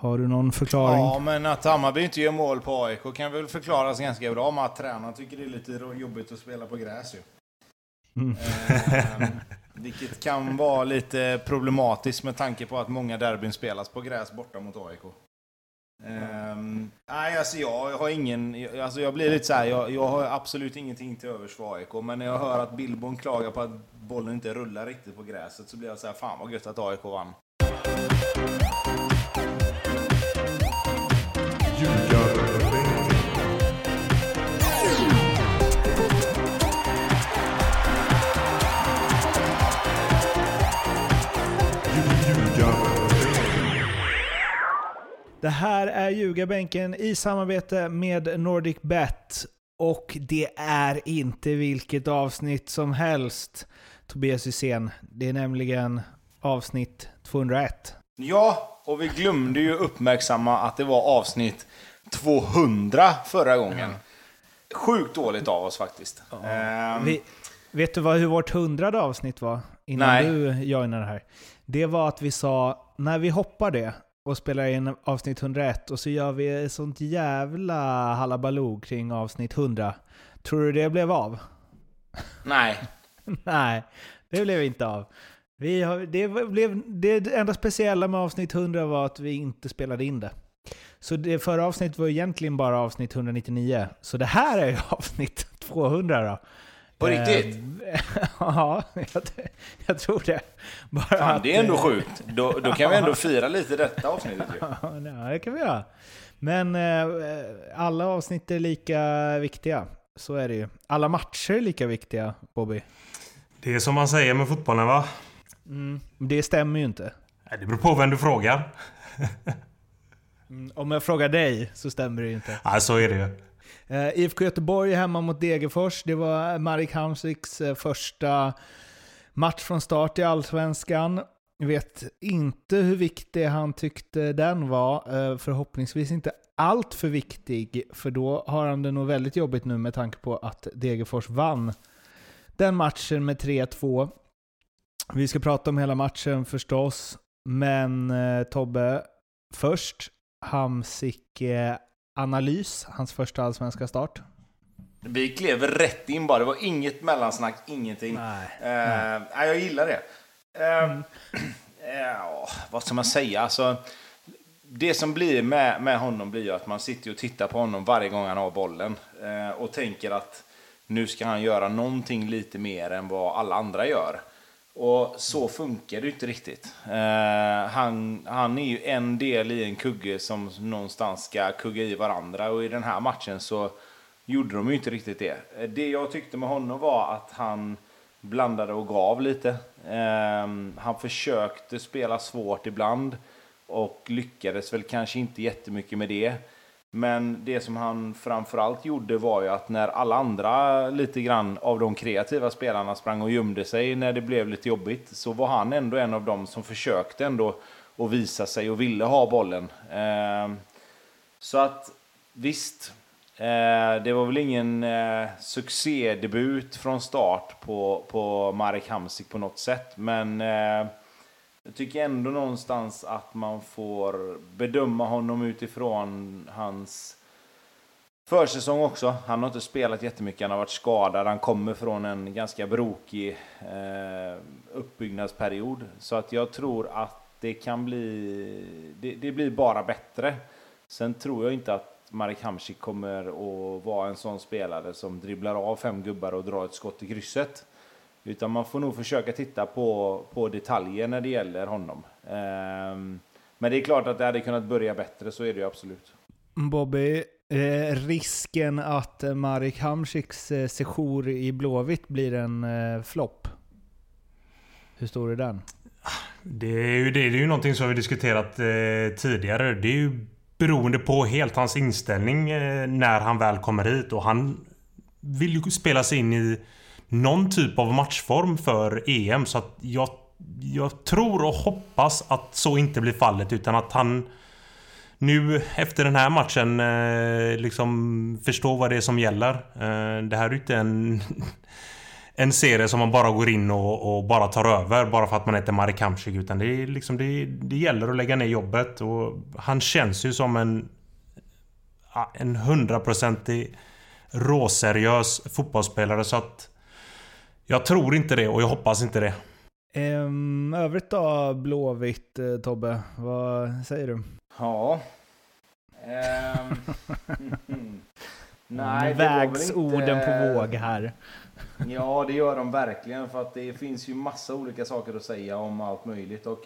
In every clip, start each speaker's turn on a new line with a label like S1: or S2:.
S1: Har du någon förklaring?
S2: Ja, men att Hammarby inte gör mål på AIK kan väl förklaras ganska bra med att tränaren tycker det är lite jobbigt att spela på gräs ju. Mm. Eh, vilket kan vara lite problematiskt med tanke på att många derbyn spelas på gräs borta mot AIK. Um, nej, alltså jag har ingen... Alltså jag blir lite så här, jag, jag har absolut ingenting till övers för AIK, men när jag hör att Billborn klagar på att bollen inte rullar riktigt på gräset så blir jag så här, fan vad gött att AIK vann.
S1: Det här är Ljugarbänken i samarbete med Nordic Bet. Och det är inte vilket avsnitt som helst, Tobias Hysén. Det är nämligen avsnitt 201.
S2: Ja, och vi glömde ju uppmärksamma att det var avsnitt 200 förra gången. Sjukt dåligt av oss faktiskt.
S1: Ja. Um, vi, vet du vad, hur vårt hundrade avsnitt var? Innan nej. du joinade här. Det var att vi sa, när vi hoppar det, och spelar in avsnitt 101 och så gör vi sånt jävla halabaloo kring avsnitt 100. Tror du det blev av?
S2: Nej.
S1: Nej, det blev inte av. Vi har, det, blev, det enda speciella med avsnitt 100 var att vi inte spelade in det. Så det förra avsnittet var egentligen bara avsnitt 199. Så det här är avsnitt 200 då.
S2: På riktigt?
S1: Eh, ja, jag, jag, tror det.
S2: Bara Fan, att, det är ändå eh, sjukt. Då, då kan vi ändå fira lite detta avsnittet ju.
S1: Ja, det kan vi göra. Men eh, alla avsnitt är lika viktiga. Så är det ju. Alla matcher är lika viktiga, Bobby.
S3: Det är som man säger med fotbollen, va?
S1: Mm, det stämmer ju inte.
S3: Det beror på vem du frågar.
S1: Mm, om jag frågar dig så stämmer det ju inte.
S3: Ja, så är det ju.
S1: Eh, uh, IFK Göteborg hemma mot Degerfors. Det var Marek Hamsiks eh, första match från start i Allsvenskan. Jag vet inte hur viktig han tyckte den var. Uh, förhoppningsvis inte allt för viktig, för då har han det nog väldigt jobbigt nu med tanke på att Degerfors vann den matchen med 3-2. Vi ska prata om hela matchen förstås, men Tobbe, först Hamsik analys, hans första allsvenska start?
S2: Vi klev rätt in bara. Det var inget mellansnack, ingenting. Nej, uh, nej. jag gillar det. Uh, mm. vad ska man säga? Alltså, det som blir med, med honom blir ju att man sitter och tittar på honom varje gång han har bollen eh, och tänker att nu ska han göra någonting lite mer än vad alla andra gör. Och så funkar det ju inte riktigt. Eh, han, han är ju en del i en kugge som någonstans ska kugga i varandra och i den här matchen så gjorde de ju inte riktigt det. Det jag tyckte med honom var att han blandade och gav lite. Eh, han försökte spela svårt ibland och lyckades väl kanske inte jättemycket med det. Men det som han framförallt gjorde var ju att när alla andra lite grann av de kreativa spelarna sprang och gömde sig när det blev lite jobbigt så var han ändå en av dem som försökte ändå att visa sig och ville ha bollen. Ehm, så att visst, eh, det var väl ingen eh, succédebut från start på, på Marek Hamsik på något sätt, men eh, jag tycker ändå någonstans att man får bedöma honom utifrån hans försäsong också. Han har inte spelat jättemycket, han har varit skadad, han kommer från en ganska brokig eh, uppbyggnadsperiod. Så att jag tror att det kan bli, det, det, blir bara bättre. Sen tror jag inte att Marek Hamsik kommer att vara en sån spelare som dribblar av fem gubbar och drar ett skott i krysset. Utan man får nog försöka titta på, på detaljer när det gäller honom. Um, men det är klart att det hade kunnat börja bättre, så är det ju absolut.
S1: Bobby, eh, risken att Marek Hamsiks eh, sejour i Blåvitt blir en eh, flopp? Hur stor är den?
S3: Det är ju, det är ju någonting som vi diskuterat eh, tidigare. Det är ju beroende på helt hans inställning eh, när han väl kommer hit. Och han vill ju spela sig in i någon typ av matchform för EM. Så att jag, jag tror och hoppas att så inte blir fallet utan att han nu efter den här matchen eh, liksom förstår vad det är som gäller. Eh, det här är ju inte en... en serie som man bara går in och, och, bara tar över bara för att man heter Marek Hamsik. Utan det, är liksom, det, det gäller att lägga ner jobbet. Och han känns ju som en... En hundraprocentig råseriös fotbollsspelare. Så att... Jag tror inte det och jag hoppas inte det.
S1: Um, övrigt då, Blåvitt, eh, Tobbe? Vad säger du?
S2: Ja... Um,
S1: nej, vägs inte... orden på våg här.
S2: Ja, det gör de verkligen. För att det finns ju massa olika saker att säga om allt möjligt. Och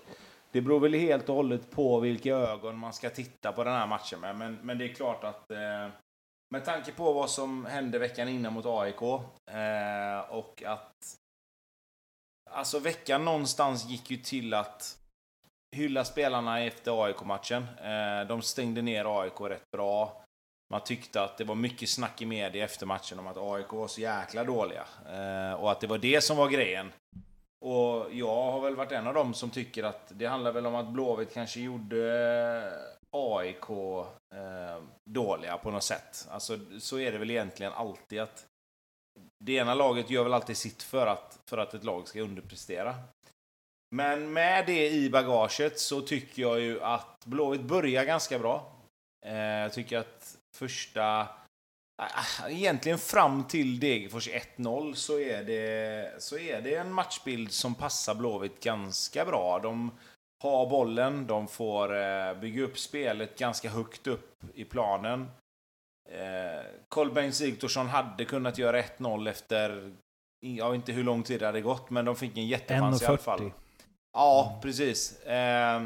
S2: det beror väl helt och hållet på vilka ögon man ska titta på den här matchen med. Men, men det är klart att eh, med tanke på vad som hände veckan innan mot AIK eh, och att Alltså veckan någonstans gick ju till att hylla spelarna efter AIK-matchen. Eh, de stängde ner AIK rätt bra. Man tyckte att det var mycket snack i media efter matchen om att AIK var så jäkla dåliga. Eh, och att det var det som var grejen. Och jag har väl varit en av dem som tycker att det handlar väl om att Blåvitt kanske gjorde AIK eh, dåliga på något sätt. Alltså så är det väl egentligen alltid att det ena laget gör väl alltid sitt för att, för att ett lag ska underprestera. Men med det i bagaget så tycker jag ju att Blåvitt börjar ganska bra. Eh, jag tycker att första... Äh, egentligen fram till Degerfors 1-0 så, är det, så är det en matchbild som passar Blåvitt ganska bra. De har bollen, de får eh, bygga upp spelet ganska högt upp i planen. Eh, Kolbeinn Sigthorsson hade kunnat göra 1-0 efter, jag vet inte hur lång tid det hade gått, men de fick en jättechans i alla fall. Ja, precis. Eh,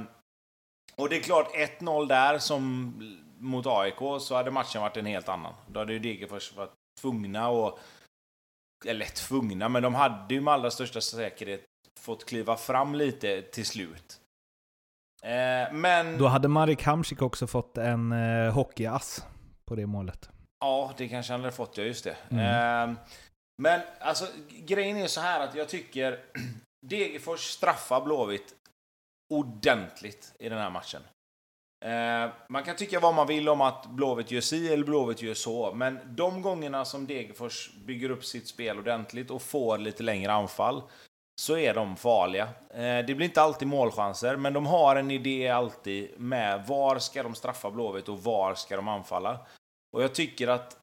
S2: och det är klart, 1-0 där som mot AIK så hade matchen varit en helt annan. Då hade ju Degerfors varit tvungna och... Eller tvungna, men de hade ju med allra största säkerhet fått kliva fram lite till slut.
S1: Eh, men... Då hade Marek Hamsik också fått en eh, hockeyass på det målet.
S2: Ja, det kanske han hade fått, ja just det. Mm. Eh, men alltså, grejen är så här att jag tycker Degerfors straffar Blåvitt ordentligt i den här matchen. Eh, man kan tycka vad man vill om att Blåvitt gör si eller Blåvitt gör så, men de gångerna som Degerfors bygger upp sitt spel ordentligt och får lite längre anfall, så är de farliga. Eh, det blir inte alltid målchanser, men de har en idé alltid med var ska de straffa Blåvitt och var ska de anfalla. Och jag tycker att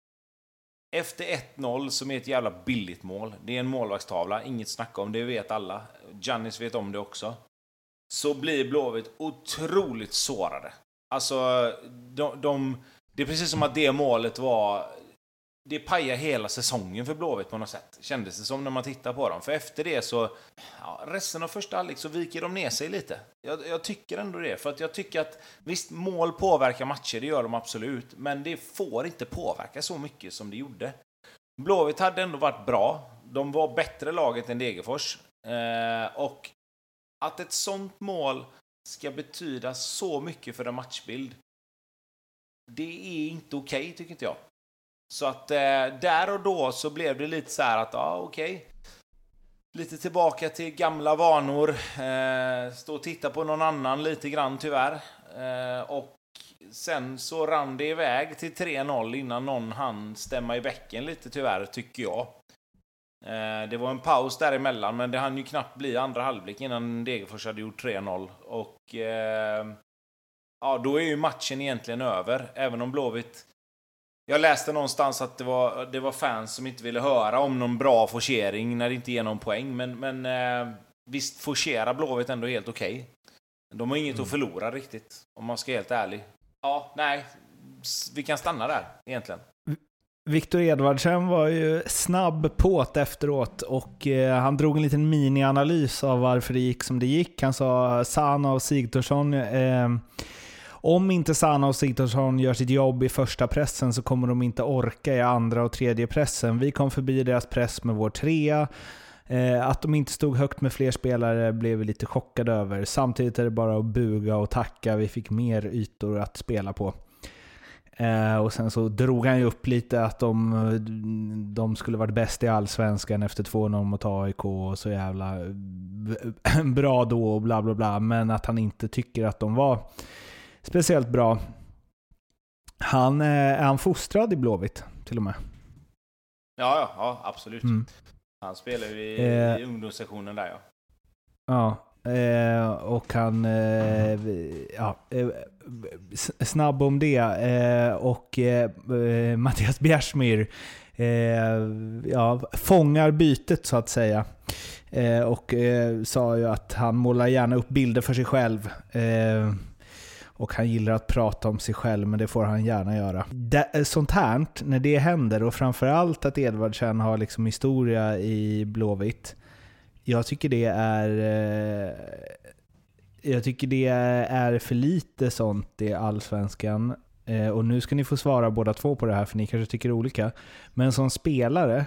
S2: efter 1-0, som är ett jävla billigt mål, det är en målvaktstavla, inget snack om, det vet alla. Giannis vet om det också. Så blir Blåvitt otroligt sårade. Alltså, de, de, det är precis som att det målet var... Det pajar hela säsongen för Blåvitt på något sätt, kändes det som när man tittar på dem. För efter det så... Ja, resten av första halvlek så viker de ner sig lite. Jag, jag, tycker ändå det, för att jag tycker att visst, mål påverkar matcher, det gör de absolut. Men det får inte påverka så mycket som det gjorde. Blåvitt hade ändå varit bra. De var bättre laget än Degerfors. Eh, och att ett sånt mål ska betyda så mycket för en matchbild. Det är inte okej, okay, tycker inte jag. Så att eh, där och då så blev det lite så här att, ja okej. Okay. Lite tillbaka till gamla vanor. Eh, stå och titta på någon annan lite grann tyvärr. Eh, och sen så rann det iväg till 3-0 innan någon hann stämma i bäcken lite tyvärr, tycker jag. Eh, det var en paus däremellan, men det hann ju knappt bli andra halvlek innan Degerfors hade gjort 3-0. Och eh, ja, då är ju matchen egentligen över, även om Blåvitt... Jag läste någonstans att det var, det var fans som inte ville höra om någon bra forcering när det inte ger någon poäng, men, men eh, visst forcerar Blåvitt ändå helt okej. Okay. De har inget mm. att förlora riktigt, om man ska vara helt ärlig. Ja, nej. Vi kan stanna där, egentligen.
S1: Viktor Edvardsen var ju snabb påt efteråt och eh, han drog en liten mini-analys av varför det gick som det gick. Han sa Sana och Sigthorsson eh, om inte Sanna och Sigthorsson gör sitt jobb i första pressen så kommer de inte orka i andra och tredje pressen. Vi kom förbi deras press med vår trea. Eh, att de inte stod högt med fler spelare blev vi lite chockade över. Samtidigt är det bara att buga och tacka. Vi fick mer ytor att spela på. Eh, och sen så drog han ju upp lite att de, de skulle varit bäst i Allsvenskan efter 2-0 mot AIK och så jävla bra då och bla bla bla. Men att han inte tycker att de var speciellt bra. Han, eh, är han fostrad i Blåvitt till och med?
S2: Ja, ja, ja absolut. Mm. Han spelar ju i, eh, i ungdomssektionen där ja.
S1: Ja, Eh, och han... Eh, ja, eh, snabb om det. Eh, och eh, Mattias Bjärsmyr ja, fångar bytet så att säga. och sa ju att han målar gärna upp bilder för sig själv och han gillar att prata om sig själv, men det får han gärna göra. Det, eh, sånt här, när det händer, och framförallt att Edvardsen har liksom historia i Blåvitt, jag tycker det är... Eh, jag tycker det är för lite sånt i Allsvenskan. Eh, och nu ska ni få svara båda två på det här, för ni kanske tycker olika. Men som spelare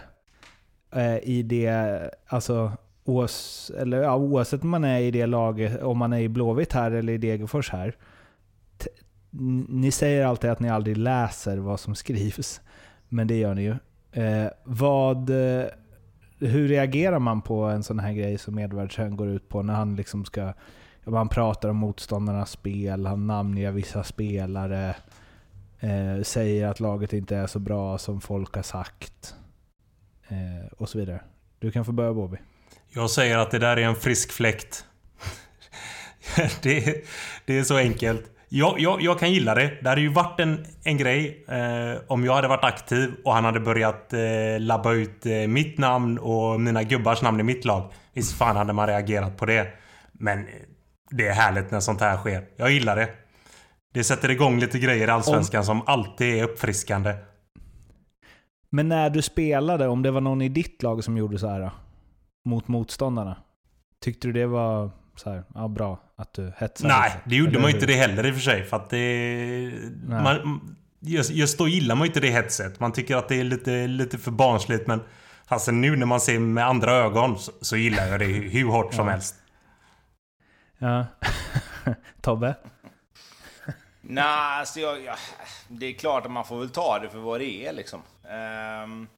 S1: i det, alltså oavs, eller, ja, oavsett om man är i det laget, om man är i Blåvitt här eller i Degerfors här. Ni säger alltid att ni aldrig läser vad som skrivs, men det gör ni ju. Eh, vad eh, hur reagerar man på en sån här grej som Edvardsen går ut på när han liksom ska... Man pratar om motståndarnas spel, han namnger vissa spelare, eh, säger att laget inte är så bra som folk har sagt eh, och så vidare. Du kan få börja Bobby.
S3: Jag säger att det där är en frisk fläkt. det, det är så enkelt. Jag, jag, jag, kan gilla det. Det hade ju varit en, en grej eh, om jag hade varit aktiv och han hade börjat eh, labba ut eh, mitt namn och mina gubbars namn i mitt lag. Visst fan hade man reagerat på det. Men eh, det är härligt när sånt här sker. Jag gillar det. Det sätter igång lite grejer i Allsvenskan om... som alltid är uppfriskande.
S1: Men när du spelade, om det var någon i ditt lag som gjorde så här då, mot motståndarna. Tyckte du det var så här, ja, bra att du hetsade
S3: Nej, lite. det gjorde Eller man ju inte det heller i och för sig. För att det... Man, just, just då gillar man ju inte det hetset. Man tycker att det är lite, lite för barnsligt. Men alltså nu när man ser med andra ögon så, så gillar jag det hur hårt ja. som helst.
S1: Ja. Tobbe?
S2: Nej, alltså jag, jag, det är klart att man får väl ta det för vad det är liksom. Um,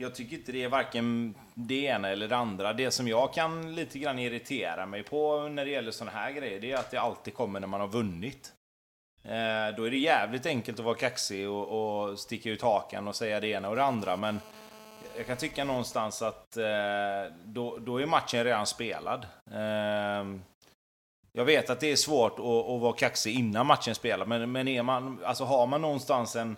S2: jag tycker inte det är varken det ena eller det andra. Det som jag kan lite grann irritera mig på när det gäller såna här grejer, det är att det alltid kommer när man har vunnit. Eh, då är det jävligt enkelt att vara kaxig och, och sticka ut hakan och säga det ena och det andra, men jag kan tycka någonstans att eh, då, då är matchen redan spelad. Eh, jag vet att det är svårt att, att vara kaxig innan matchen spelar, men, men är man, alltså har man någonstans en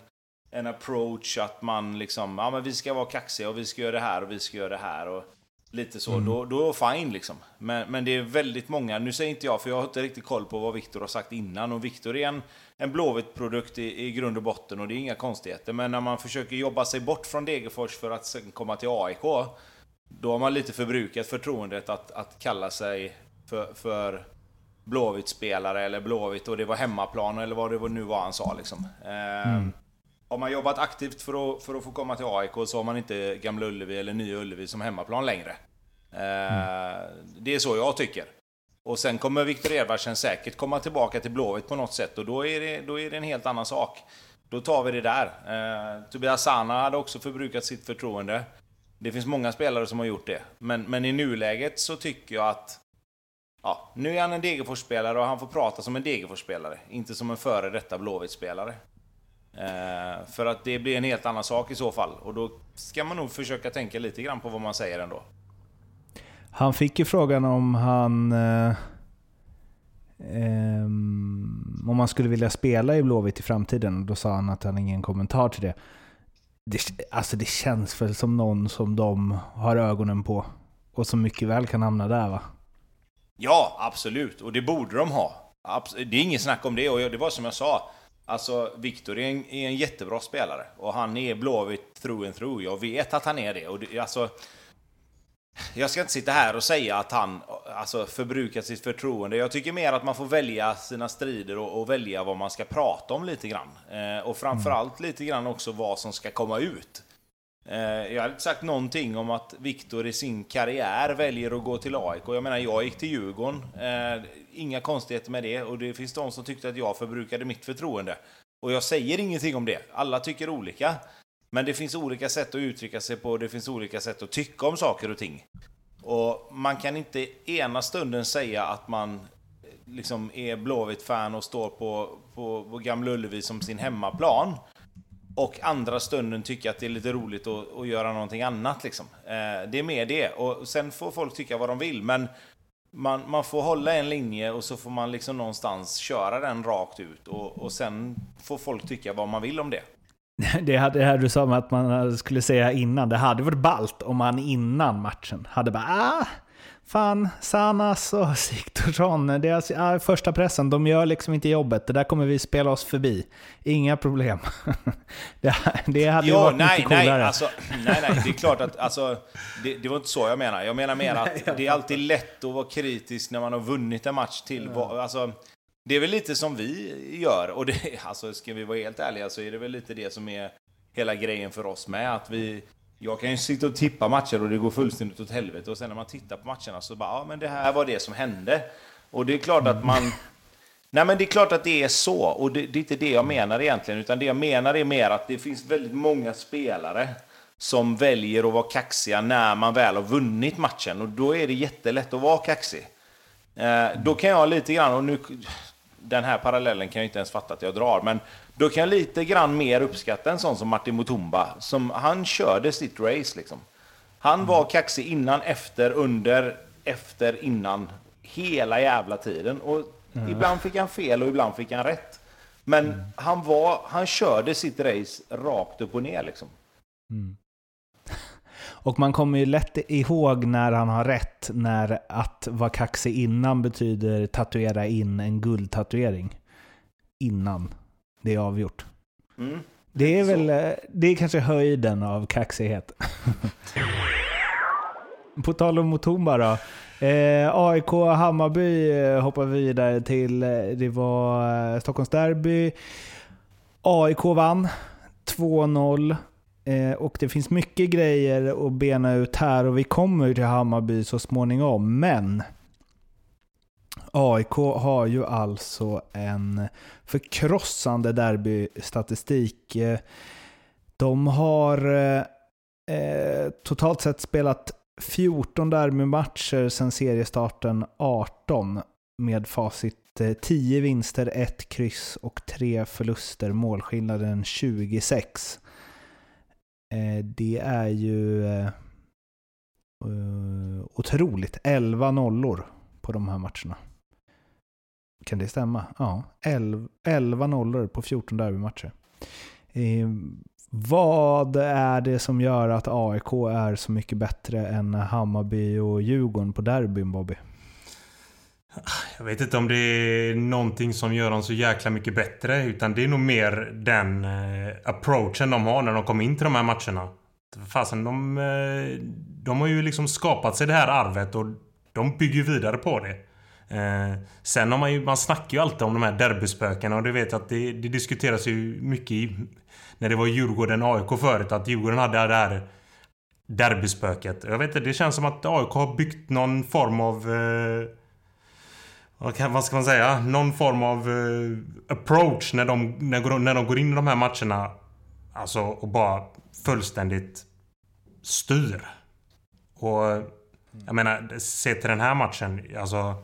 S2: en approach att man liksom, ja men vi ska vara kaxiga och vi ska göra det här och vi ska göra det här och lite så, mm. då, då fine liksom. Men, men det är väldigt många, nu säger inte jag för jag har inte riktigt koll på vad Viktor har sagt innan och Viktor är en, en Blåvitt-produkt i, i grund och botten och det är inga konstigheter. Men när man försöker jobba sig bort från Degerfors för att sen komma till AIK, då har man lite förbrukat förtroendet att, att kalla sig för, för Blåvitt-spelare eller Blåvitt och det var hemmaplan eller vad det nu var han sa liksom. Mm. Har man jobbat aktivt för att, för att få komma till AIK så har man inte Gamla Ullevi eller Nya Ullevi som hemmaplan längre. Mm. Det är så jag tycker. Och sen kommer Viktor Edvardsen säkert komma tillbaka till Blåvitt på något sätt och då är det, då är det en helt annan sak. Då tar vi det där. Eh, Tobias Sana hade också förbrukat sitt förtroende. Det finns många spelare som har gjort det. Men, men i nuläget så tycker jag att Ja, nu är han en Degerfors-spelare och han får prata som en Degerfors-spelare, inte som en före detta Blåvitt-spelare. Eh, för att det blir en helt annan sak i så fall. Och då ska man nog försöka tänka lite grann på vad man säger ändå.
S1: Han fick ju frågan om han... Eh, eh, om man skulle vilja spela i Blåvitt i framtiden. Och då sa han att han ingen kommentar till det. det. Alltså det känns väl som någon som de har ögonen på. Och som mycket väl kan hamna där va?
S2: Ja, absolut. Och det borde de ha. Det är inget snack om det. Och det var som jag sa. Alltså, Viktor är en, är en jättebra spelare. Och han är Blåvitt through and through. Jag vet att han är det. Och det, alltså, jag ska inte sitta här och säga att han alltså, förbrukat sitt förtroende. Jag tycker mer att man får välja sina strider och, och välja vad man ska prata om lite grann. Eh, och framförallt mm. lite grann också vad som ska komma ut. Eh, jag hade inte sagt någonting om att Viktor i sin karriär väljer att gå till AIK. Jag menar, jag gick till Djurgården. Eh, inga konstigheter med det. Och det finns de som tyckte att jag förbrukade mitt förtroende. Och jag säger ingenting om det. Alla tycker olika. Men det finns olika sätt att uttrycka sig på, det finns olika sätt att tycka om saker och ting. Och man kan inte ena stunden säga att man eh, liksom är Blåvitt-fan och står på, på, på Gamla Ullevi som sin hemmaplan och andra stunden tycka att det är lite roligt att, att göra någonting annat. Liksom. Eh, det är mer det. Och sen får folk tycka vad de vill, men man, man får hålla en linje och så får man liksom någonstans köra den rakt ut. Och, och sen får folk tycka vad man vill om det.
S1: Det, hade, det här du sa om att man skulle säga innan, det hade varit balt om man innan matchen hade bara ah, fan, Sanas och Sigthorsson, deras ja, första pressen, de gör liksom inte jobbet. Det där kommer vi spela oss förbi. Inga problem. det, det hade ja, varit nej, mycket coolare.
S2: Nej, alltså, nej, nej, det är klart att alltså, det, det var inte så jag menar. Jag menar mer att det är alltid lätt att vara kritisk när man har vunnit en match till. Ja. Alltså, det är väl lite som vi gör. Och det, alltså, ska vi vara helt ärliga så är det väl lite det som är hela grejen för oss med. Att vi, jag kan ju sitta och tippa matcher och det går fullständigt åt helvete. Och sen när man tittar på matcherna så bara, ja men det här var det som hände. Och det är klart att man... Nej men det är klart att det är så. Och det, det är inte det jag menar egentligen. Utan det jag menar är mer att det finns väldigt många spelare som väljer att vara kaxiga när man väl har vunnit matchen. Och då är det jättelätt att vara kaxig. Eh, då kan jag lite grann, och nu den här parallellen kan jag inte ens fatta att jag drar, men då kan jag lite grann mer uppskatta en sån som Martin Mutumba. Som, han körde sitt race liksom. Han mm. var kaxig innan, efter, under, efter, innan. Hela jävla tiden. Och mm. ibland fick han fel och ibland fick han rätt. Men mm. han, var, han körde sitt race rakt upp och ner liksom. Mm.
S1: Och man kommer ju lätt ihåg när han har rätt, när att vara kaxig innan betyder tatuera in en guldtatuering. Innan det är avgjort. Mm. Det är väl, eh, det är kanske höjden av kaxighet. På tal om Mutumba då. Eh, AIK Hammarby eh, hoppar vidare till, eh, det var Stockholms derby. AIK vann 2-0. Eh, och det finns mycket grejer att bena ut här och vi kommer till Hammarby så småningom. Men AIK har ju alltså en förkrossande derbystatistik. Eh, de har eh, eh, totalt sett spelat 14 derbymatcher sedan seriestarten 18 med facit eh, 10 vinster, 1 kryss och 3 förluster. Målskillnaden 26. Eh, det är ju eh, otroligt. 11 nollor på de här matcherna. Kan det stämma? Ja, 11, nollor på 14 derbymatcher. Ehm, vad är det som gör att AIK är så mycket bättre än Hammarby och Djurgården på derbyn, Bobby?
S3: Jag vet inte om det är någonting som gör dem så jäkla mycket bättre. Utan det är nog mer den eh, approachen de har när de kommer in till de här matcherna. Fasen, de, eh, de har ju liksom skapat sig det här arvet och de bygger vidare på det. Eh, sen har man ju, man snackar ju alltid om de här derbyspökena och det vet jag att det, det diskuteras ju mycket i, när det var Djurgården-AIK förut. Att Djurgården hade det här derbyspöket. Jag vet inte, det känns som att AIK har byggt någon form av eh, vad ska man säga? Någon form av eh, approach när de, när, när de går in i de här matcherna. Alltså och bara fullständigt styr. Och jag menar, se till den här matchen. Alltså,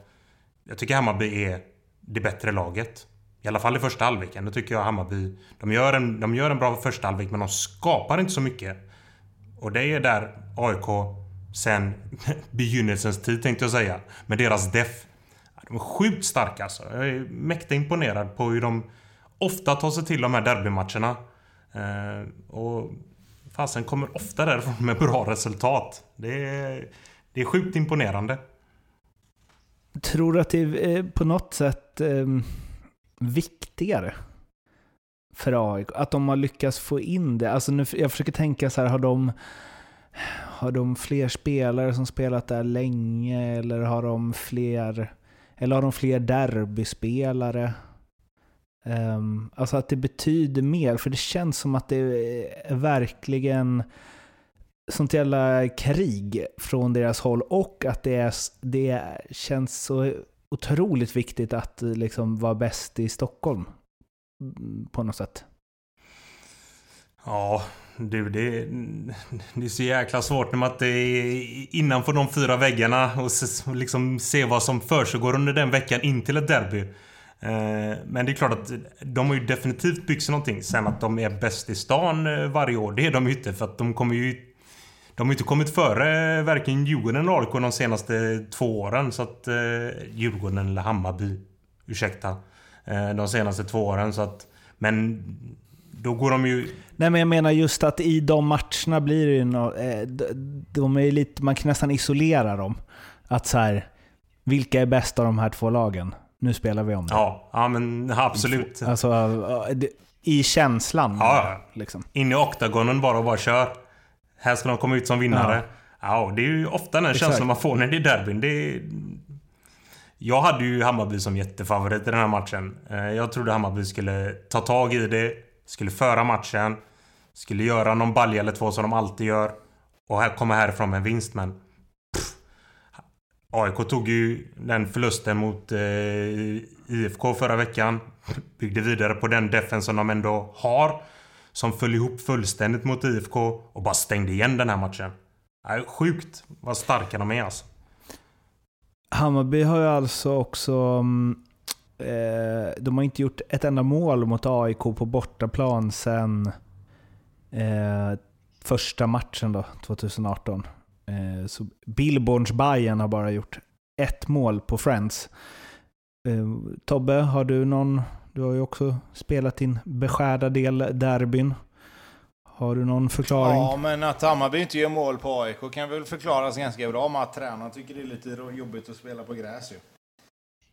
S3: jag tycker Hammarby är det bättre laget. I alla fall i första halvleken. Då tycker jag Hammarby... De gör en, de gör en bra första halvlek men de skapar inte så mycket. Och det är där AIK sen begynnelsens tid tänkte jag säga. Med deras def de är sjukt starka alltså. Jag är mäkta imponerad på hur de ofta tar sig till de här derbymatcherna. Eh, och fasen kommer ofta därifrån med bra resultat. Det är, det är sjukt imponerande.
S1: Tror du att det är eh, på något sätt eh, viktigare för AIK? Att de har lyckats få in det? Alltså nu, jag försöker tänka så här, har de, har de fler spelare som spelat där länge? Eller har de fler eller har de fler derbyspelare? Um, alltså att det betyder mer, för det känns som att det är verkligen sånt jävla krig från deras håll och att det, är, det känns så otroligt viktigt att liksom vara bäst i Stockholm mm, på något sätt.
S3: Ja, du, det, det är så jäkla svårt när man inte är innanför de fyra väggarna och liksom se vad som försiggår under den veckan in till ett derby. Eh, men det är klart att de har ju definitivt byggt sig någonting. Sen att de är bäst i stan eh, varje år, det är de ju inte. För att de kommer ju... De har ju inte kommit före varken Djurgården eller AIK de senaste två åren. Så att... Djurgården eller Hammarby. Ursäkta. De senaste två åren. Så att... Men... Då går de ju...
S1: Nej men jag menar just att i de matcherna blir det ju no, de är lite, man kan nästan isolera dem. Att så här, vilka är bäst av de här två lagen? Nu spelar vi om det.
S3: Ja, ja men absolut.
S1: Alltså, i känslan.
S3: Ja, liksom. In i oktagonen bara och bara kör. Här ska de komma ut som vinnare. Ja, ja det är ju ofta den känslan man får när det är derbyn. Det är... Jag hade ju Hammarby som jättefavorit i den här matchen. Eh, jag trodde Hammarby skulle ta tag i det, skulle föra matchen, skulle göra någon balja eller två som de alltid gör. Och här komma härifrån med en vinst, men... AIK tog ju den förlusten mot eh, IFK förra veckan. Byggde vidare på den defen som de ändå har. Som föll ihop fullständigt mot IFK och bara stängde igen den här matchen. Äh, sjukt vad starka de är alltså.
S1: Hammarby har ju alltså också... Mm, eh, de har inte gjort ett enda mål mot AIK på bortaplan sen eh, första matchen då, 2018. Eh, så Billborns Bayern har bara gjort ett mål på Friends. Eh, Tobbe, har du någon... Du har ju också spelat din beskärda del derbyn. Har du någon förklaring?
S2: Ja, men att Hammarby inte gör mål på AIK kan väl förklaras ganska bra med att tränaren tycker det är lite jobbigt att spela på gräs ju.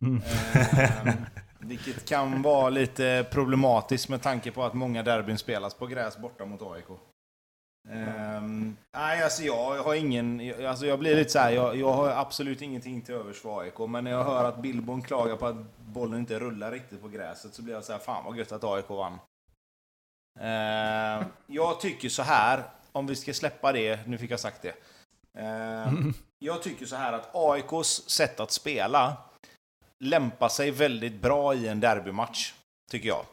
S2: Mm. Eh, vilket kan vara lite problematiskt med tanke på att många derbyn spelas på gräs borta mot AIK. Um, nej, alltså jag har ingen... Alltså jag blir lite så här, jag, jag har absolut ingenting till övers för AIK, men när jag hör att Billborn klagar på att bollen inte rullar riktigt på gräset så blir jag så här, fan vad gött att AIK vann. Uh, jag tycker så här, om vi ska släppa det, nu fick jag sagt det. Uh, jag tycker så här att AIKs sätt att spela lämpar sig väldigt bra i en derbymatch, tycker jag.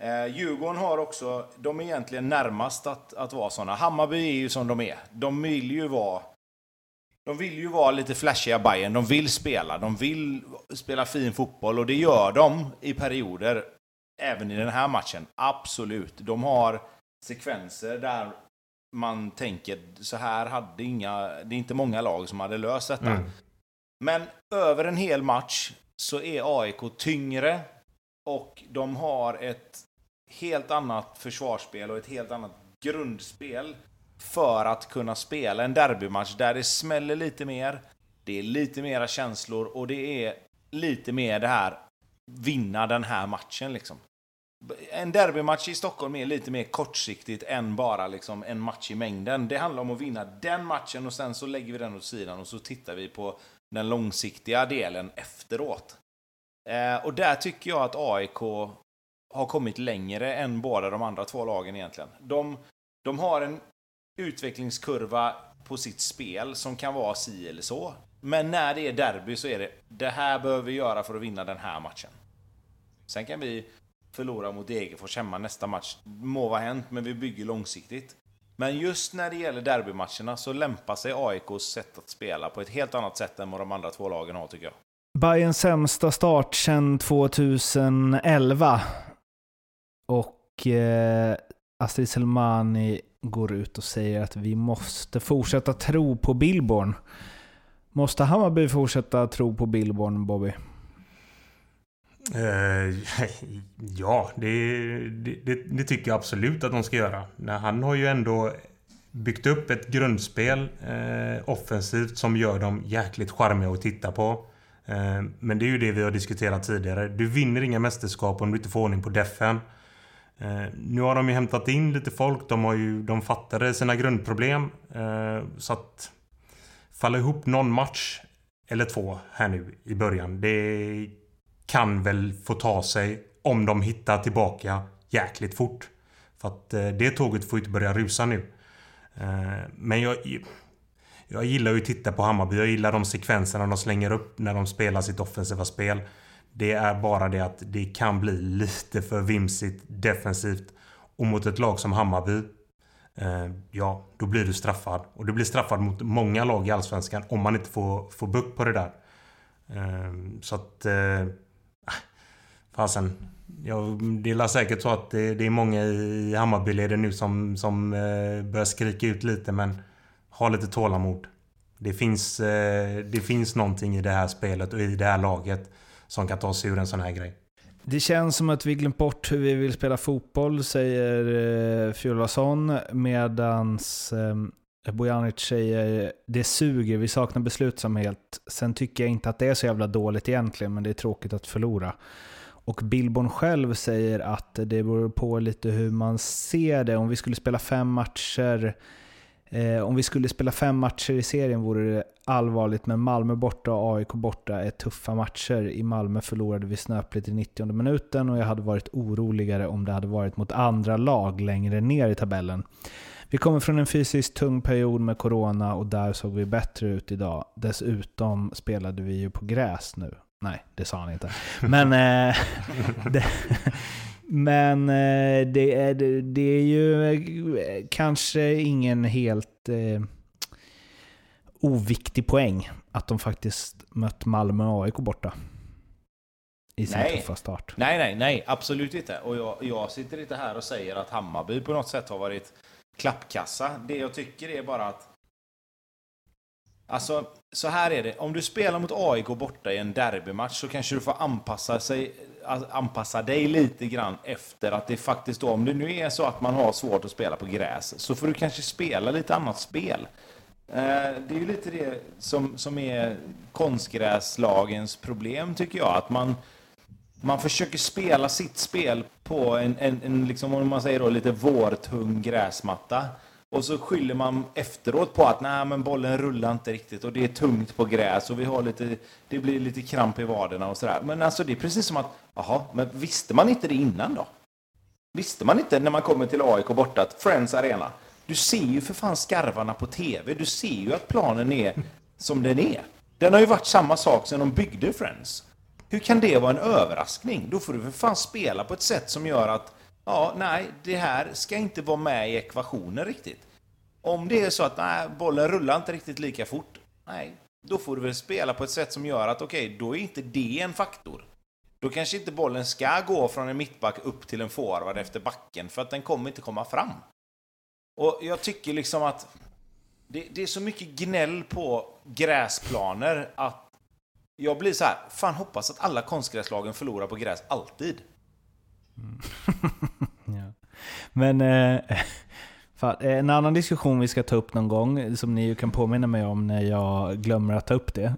S2: Eh, Djurgården har också, de är egentligen närmast att, att vara sådana. Hammarby är ju som de är. De vill ju vara de vill ju vara lite flashiga Bayern. De vill spela. De vill spela fin fotboll och det gör de i perioder. Även i den här matchen. Absolut. De har sekvenser där man tänker så här hade inga... Det är inte många lag som hade löst detta. Mm. Men över en hel match så är AIK tyngre och de har ett helt annat försvarsspel och ett helt annat grundspel för att kunna spela en derbymatch där det smäller lite mer, det är lite mera känslor och det är lite mer det här vinna den här matchen liksom. En derbymatch i Stockholm är lite mer kortsiktigt än bara liksom en match i mängden. Det handlar om att vinna den matchen och sen så lägger vi den åt sidan och så tittar vi på den långsiktiga delen efteråt. Eh, och där tycker jag att AIK har kommit längre än båda de andra två lagen egentligen. De, de har en utvecklingskurva på sitt spel som kan vara si eller så. Men när det är derby så är det det här behöver vi göra för att vinna den här matchen. Sen kan vi förlora mot Degerfors hemma nästa match. Må vara hänt, men vi bygger långsiktigt. Men just när det gäller derbymatcherna så lämpar sig AIKs sätt att spela på ett helt annat sätt än vad de andra två lagen har tycker jag.
S1: Bayerns sämsta start sedan 2011 och eh, Astrid Selmani går ut och säger att vi måste fortsätta tro på Billborn. Måste Hammarby fortsätta tro på Billborn, Bobby?
S3: Uh, ja, det, det, det, tycker jag absolut att de ska göra. Han har ju ändå byggt upp ett grundspel uh, offensivt som gör dem jäkligt charmiga att titta på. Uh, men det är ju det vi har diskuterat tidigare. Du vinner inga mästerskap om du inte får ordning på defen. Eh, nu har de ju hämtat in lite folk. De, har ju, de fattade sina grundproblem. Eh, så att falla ihop någon match eller två här nu i början. Det kan väl få ta sig om de hittar tillbaka jäkligt fort. För att eh, det tåget får inte börja rusa nu. Eh, men jag, jag gillar ju att titta på Hammarby. Jag gillar de sekvenserna de slänger upp när de spelar sitt offensiva spel. Det är bara det att det kan bli lite för vimsigt defensivt. Och mot ett lag som Hammarby, eh, ja, då blir du straffad. Och du blir straffad mot många lag i Allsvenskan om man inte får, får bukt på det där. Eh, så att... Eh, ah, fasen. Ja, det är säkert så att det, det är många i Hammarbyleden nu som, som eh, börjar skrika ut lite men ha lite tålamod. Det finns, eh, det finns någonting i det här spelet och i det här laget som kan ta sig ur en sån här grej.
S1: Det känns som att vi glömt bort hur vi vill spela fotboll, säger eh, Fjolason. Medans eh, Bojanic säger det suger, vi saknar beslutsamhet. Sen tycker jag inte att det är så jävla dåligt egentligen, men det är tråkigt att förlora. Och Billborn själv säger att det beror på lite hur man ser det. Om vi skulle spela fem matcher Eh, om vi skulle spela fem matcher i serien vore det allvarligt, men Malmö borta och AIK borta är tuffa matcher. I Malmö förlorade vi snöpligt i 90 minuten och jag hade varit oroligare om det hade varit mot andra lag längre ner i tabellen. Vi kommer från en fysiskt tung period med corona och där såg vi bättre ut idag. Dessutom spelade vi ju på gräs nu. Nej, det sa han inte. Men eh, det, men eh, det, är, det är ju eh, kanske ingen helt eh, oviktig poäng att de faktiskt mött Malmö och AIK borta. I sin nej. tuffa start.
S2: Nej, nej, nej, absolut inte. Och jag, jag sitter inte här och säger att Hammarby på något sätt har varit klappkassa. Det jag tycker är bara att Alltså, så här är det. Om du spelar mot AIK borta i en derbymatch så kanske du får anpassa, sig, anpassa dig lite grann efter att det faktiskt då, om det nu är så att man har svårt att spela på gräs, så får du kanske spela lite annat spel. Eh, det är ju lite det som, som är konstgräslagens problem, tycker jag. Att man, man försöker spela sitt spel på en, en, en liksom, om man säger då, lite vårtung gräsmatta. Och så skyller man efteråt på att nej, men bollen rullar inte riktigt och det är tungt på gräs och vi har lite, det blir lite kramp i vaderna och sådär. Men alltså det är precis som att, jaha, men visste man inte det innan då? Visste man inte när man kommer till AIK borta att Friends Arena, du ser ju för fan skarvarna på TV, du ser ju att planen är som den är. Den har ju varit samma sak sedan de byggde Friends. Hur kan det vara en överraskning? Då får du för fan spela på ett sätt som gör att Ja, nej, det här ska inte vara med i ekvationen riktigt. Om det är så att nej, bollen rullar inte riktigt lika fort, nej, då får du väl spela på ett sätt som gör att okej, okay, då är inte det en faktor. Då kanske inte bollen ska gå från en mittback upp till en forward efter backen, för att den kommer inte komma fram. Och jag tycker liksom att det, det är så mycket gnäll på gräsplaner att jag blir så här, fan hoppas att alla konstgräslagen förlorar på gräs alltid.
S1: Mm. ja. Men eh, fan, eh, en annan diskussion vi ska ta upp någon gång, som ni kan påminna mig om när jag glömmer att ta upp det,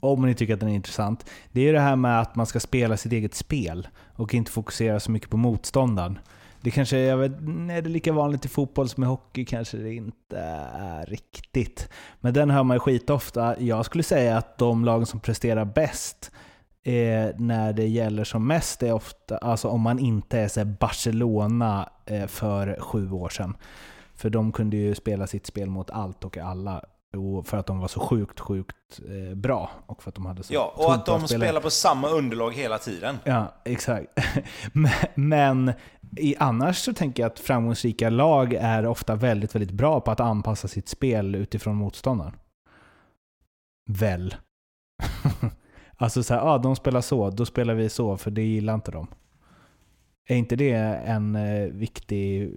S1: om ni tycker att den är intressant, det är det här med att man ska spela sitt eget spel och inte fokusera så mycket på motståndaren. Det kanske jag vet, är det lika vanligt i fotboll som i hockey? Kanske det inte är riktigt. Men den hör man ju skitofta. Jag skulle säga att de lag som presterar bäst eh, när det gäller som mest är ofta, alltså om man inte är så Barcelona eh, för sju år sedan. För de kunde ju spela sitt spel mot allt och alla. För att de var så sjukt, sjukt eh, bra. Och för att de hade så
S2: Ja, och att de spelar på samma underlag hela tiden.
S1: Ja, exakt. Men i, annars så tänker jag att framgångsrika lag är ofta väldigt, väldigt bra på att anpassa sitt spel utifrån motståndaren. Väl. Alltså så här, ah, de spelar så, då spelar vi så, för det gillar inte de. Är inte det en eh, viktig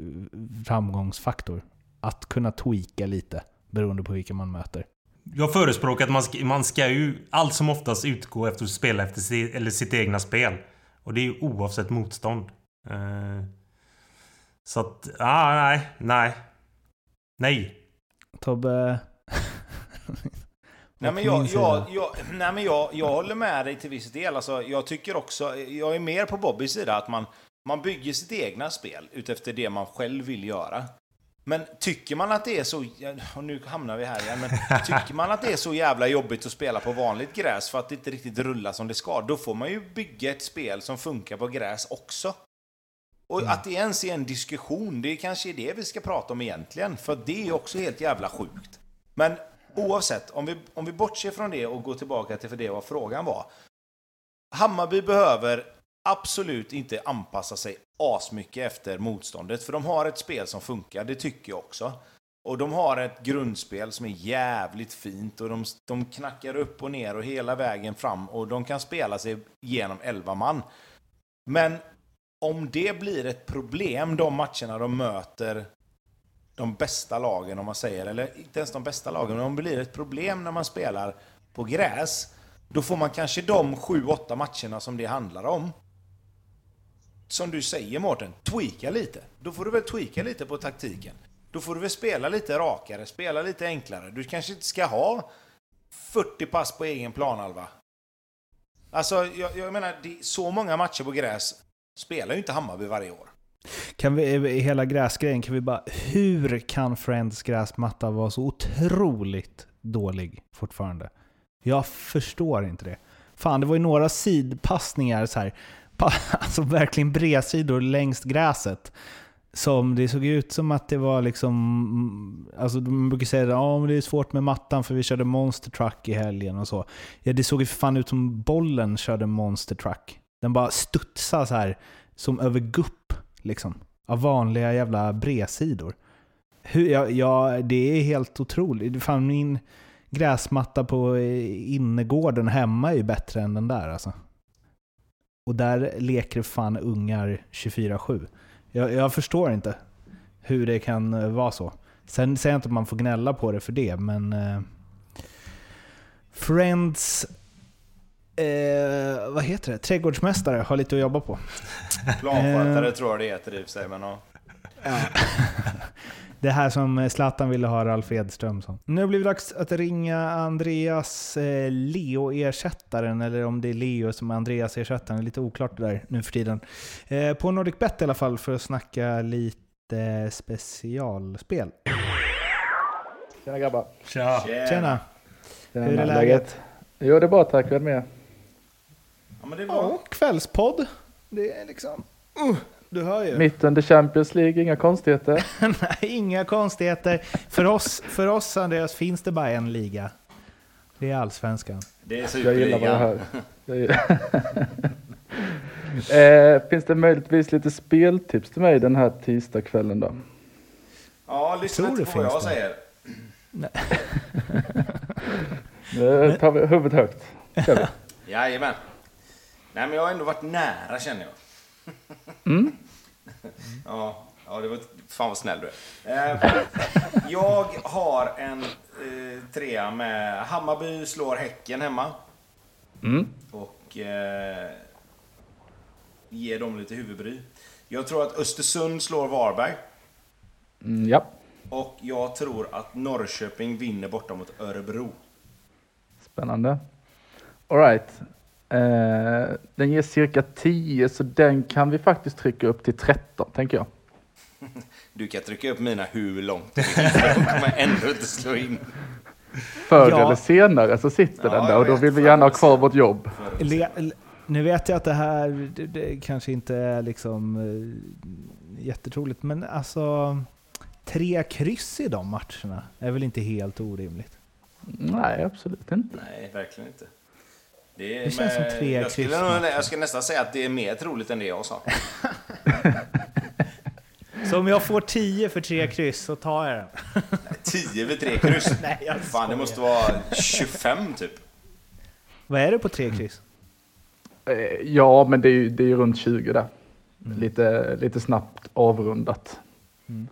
S1: framgångsfaktor? Att kunna tweaka lite beroende på vilka man möter.
S3: Jag förespråkar att man ska, man ska ju allt som oftast utgå efter att spela efter sitt, eller sitt egna spel. Och det är ju oavsett motstånd. Uh, så att, ah, nej, nej. Nej.
S1: Tobbe,
S2: Nej men, jag, jag, jag, nej men jag, jag håller med dig till viss del. Alltså, jag tycker också, jag är mer på Bobbys sida, att man, man bygger sitt egna spel utefter det man själv vill göra. Men tycker man att det är så, och nu hamnar vi här igen, men tycker man att det är så jävla jobbigt att spela på vanligt gräs för att det inte riktigt rullar som det ska, då får man ju bygga ett spel som funkar på gräs också. Och mm. att det ens är en diskussion, det kanske är det vi ska prata om egentligen, för det är också helt jävla sjukt. Men Oavsett, om vi, om vi bortser från det och går tillbaka till för det vad frågan var. Hammarby behöver absolut inte anpassa sig asmycket efter motståndet, för de har ett spel som funkar, det tycker jag också. Och de har ett grundspel som är jävligt fint och de, de knackar upp och ner och hela vägen fram och de kan spela sig genom 11 man. Men om det blir ett problem de matcherna de möter de bästa lagen, om man säger, eller inte ens de bästa lagen, men om det blir ett problem när man spelar på gräs, då får man kanske de 7-8 matcherna som det handlar om. Som du säger Mårten, tweaka lite. Då får du väl tweaka lite på taktiken. Då får du väl spela lite rakare, spela lite enklare. Du kanske inte ska ha 40 pass på egen planhalva. Alltså, jag, jag menar, så många matcher på gräs spelar ju inte Hammarby varje år.
S1: Kan vi, eh, hela gräsgrejen, kan vi bara... Hur kan Friends gräsmatta vara så otroligt dålig fortfarande? Jag förstår inte det. Fan, det var ju några sidpassningar så här, alltså verkligen bredsidor längs gräset. Som det såg ut som att det var liksom... Mm, alltså de brukar säga att det är svårt med mattan för vi körde Monster Truck i helgen och så. Ja, det såg ju för fan ut som bollen körde Monster Truck. Den bara studsade så här som över gupp liksom. Av vanliga jävla bredsidor. Hur, ja, ja, det är helt otroligt. Fan, min gräsmatta på eh, innergården hemma är ju bättre än den där alltså. Och där leker fan ungar 24-7. Jag, jag, förstår inte hur det kan eh, vara så. Sen säger jag inte att man får gnälla på det för det, men... Eh, Friends... Eh, vad heter det? Trädgårdsmästare har lite att jobba på.
S2: Planskötare eh, tror jag det heter i och för sig, men... Ja.
S1: Det här som Zlatan ville ha Ralf Edström som. Nu blir det dags att ringa Andreas eh, Leo-ersättaren, eller om det är Leo som är Andreas-ersättaren. Lite oklart det där nu för tiden. Eh, på NordicBet i alla fall för att snacka lite specialspel.
S4: Tjena grabbar.
S1: Tja. Tjena. Tjena. Hur är läget?
S4: Jo, det är bra tack. Vem är med?
S1: Ja, men det är bra. Ja, kvällspodd. Det är liksom... Uh. Du hör ju.
S4: Mitt under Champions League, inga konstigheter.
S1: Nej, inga konstigheter. För oss, för oss, Andreas, finns det bara en liga. Det är allsvenskan.
S2: Det är superligan.
S4: Jag gillar vad jag hör. eh, finns det möjligtvis lite speltips till mig den här tisdagskvällen då?
S2: Ja, lyssna inte på vad jag det. säger.
S4: Nej. nu tar vi huvudet högt.
S2: Jajamän. Nej, men jag har ändå varit nära känner jag.
S4: Mm.
S2: ja, ja, det var... Fan vad snäll du är. Eh, jag har en eh, trea med Hammarby slår Häcken hemma.
S4: Mm.
S2: Och eh, ger dem lite huvudbry. Jag tror att Östersund slår Varberg.
S4: Mm, ja.
S2: Och jag tror att Norrköping vinner borta mot Örebro.
S4: Spännande. Alright. Eh, den ger cirka 10 så den kan vi faktiskt trycka upp till 13 tänker jag.
S2: Du kan trycka upp mina hur långt du vill, de kommer ändå inte slå in.
S4: Förr ja. eller senare så sitter ja, den där och då vill vi gärna ha kvar vårt jobb.
S1: Nu vet jag att det här det, det kanske inte är liksom uh, jättetroligt, men alltså tre kryss i de matcherna är väl inte helt orimligt?
S4: Nej, absolut inte.
S2: Nej, verkligen inte.
S1: Det, det känns med, som tre
S2: jag skulle, nog, jag skulle nästan säga att det är mer troligt än det jag sa.
S1: så om jag får 10 för tre kryss så tar jag den.
S2: 10 för tre kryss? Nej, jag Fan, det måste vara 25 typ.
S1: Vad är det på tre kryss?
S4: Eh, ja, men det är ju det är runt 20 där. Mm. Lite, lite snabbt avrundat.
S1: Mm.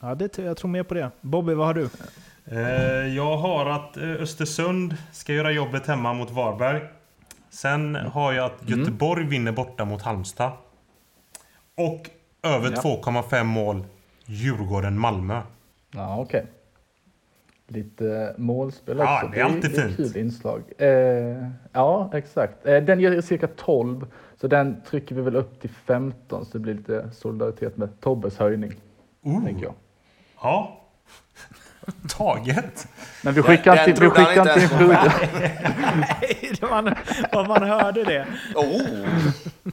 S1: Ja, det, jag tror mer på det. Bobby, vad har du?
S3: Eh, jag har att eh, Östersund ska göra jobbet hemma mot Varberg. Sen har jag att mm. Göteborg mm. vinner borta mot Halmstad. Och över ja. 2,5 mål Djurgården-Malmö.
S4: Ja, okej. Okay. Lite målspel också.
S3: Ja, det är alltid det är, fint.
S4: kul inslag. Eh, ja, exakt. Eh, den ger cirka 12. Så den trycker vi väl upp till 15 så det blir lite solidaritet med Tobbes höjning. Uh. Tänker jag.
S3: Ja, Taget.
S4: Men vi skickar den, inte, vi skickar inte in frugan.
S1: Nej, man, man, man hörde det.
S2: Oh.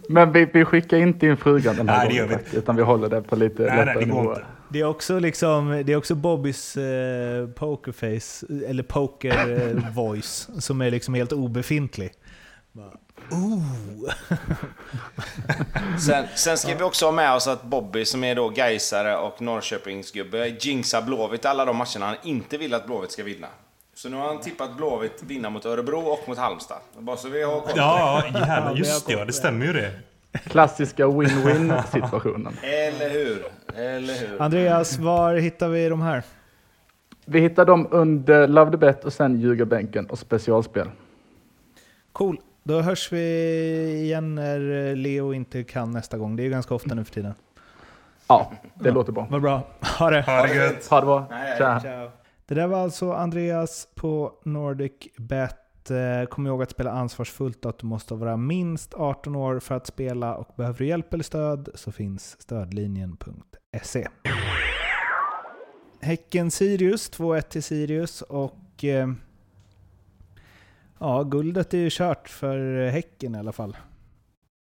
S4: Men vi, vi skickar inte in frugan den här nej, gången. Vi. Utan vi håller det på lite nej, lättare
S1: nivå. Det är också, liksom, det är också Bobbys eh, pokerface, eller poker eh, voice, som är liksom helt obefintlig. Ooh.
S2: sen, sen ska vi också ha med oss att Bobby som är då Gaisare och Norrköpingsgubbe jinxar Blåvitt alla de matcherna han inte vill att Blåvitt ska vinna. Så nu har han tippat Blåvitt vinna mot Örebro och mot Halmstad. Bara så vi har koll
S3: Ja, jävlar, just det. Ja, det stämmer ju det.
S4: Klassiska win-win situationen.
S2: Eller hur? Eller hur?
S1: Andreas, var hittar vi de här?
S4: Vi hittar dem under Love the Bet och sen Ljugarbänken och specialspel.
S1: Cool. Då hörs vi igen när Leo inte kan nästa gång. Det är ju ganska ofta nu för tiden.
S4: Ja, det låter bra.
S1: Vad bra. Ha det.
S3: Ha det gött.
S4: Ha det bra.
S2: Nej,
S4: Tja.
S1: Ciao. Det där var alltså Andreas på Nordic Bet. Eh, Kom ihåg att spela ansvarsfullt och att du måste vara minst 18 år för att spela och behöver du hjälp eller stöd så finns stödlinjen.se. Häcken-Sirius, 2-1 till Sirius och eh, ja, guldet är ju kört för Häcken i alla fall.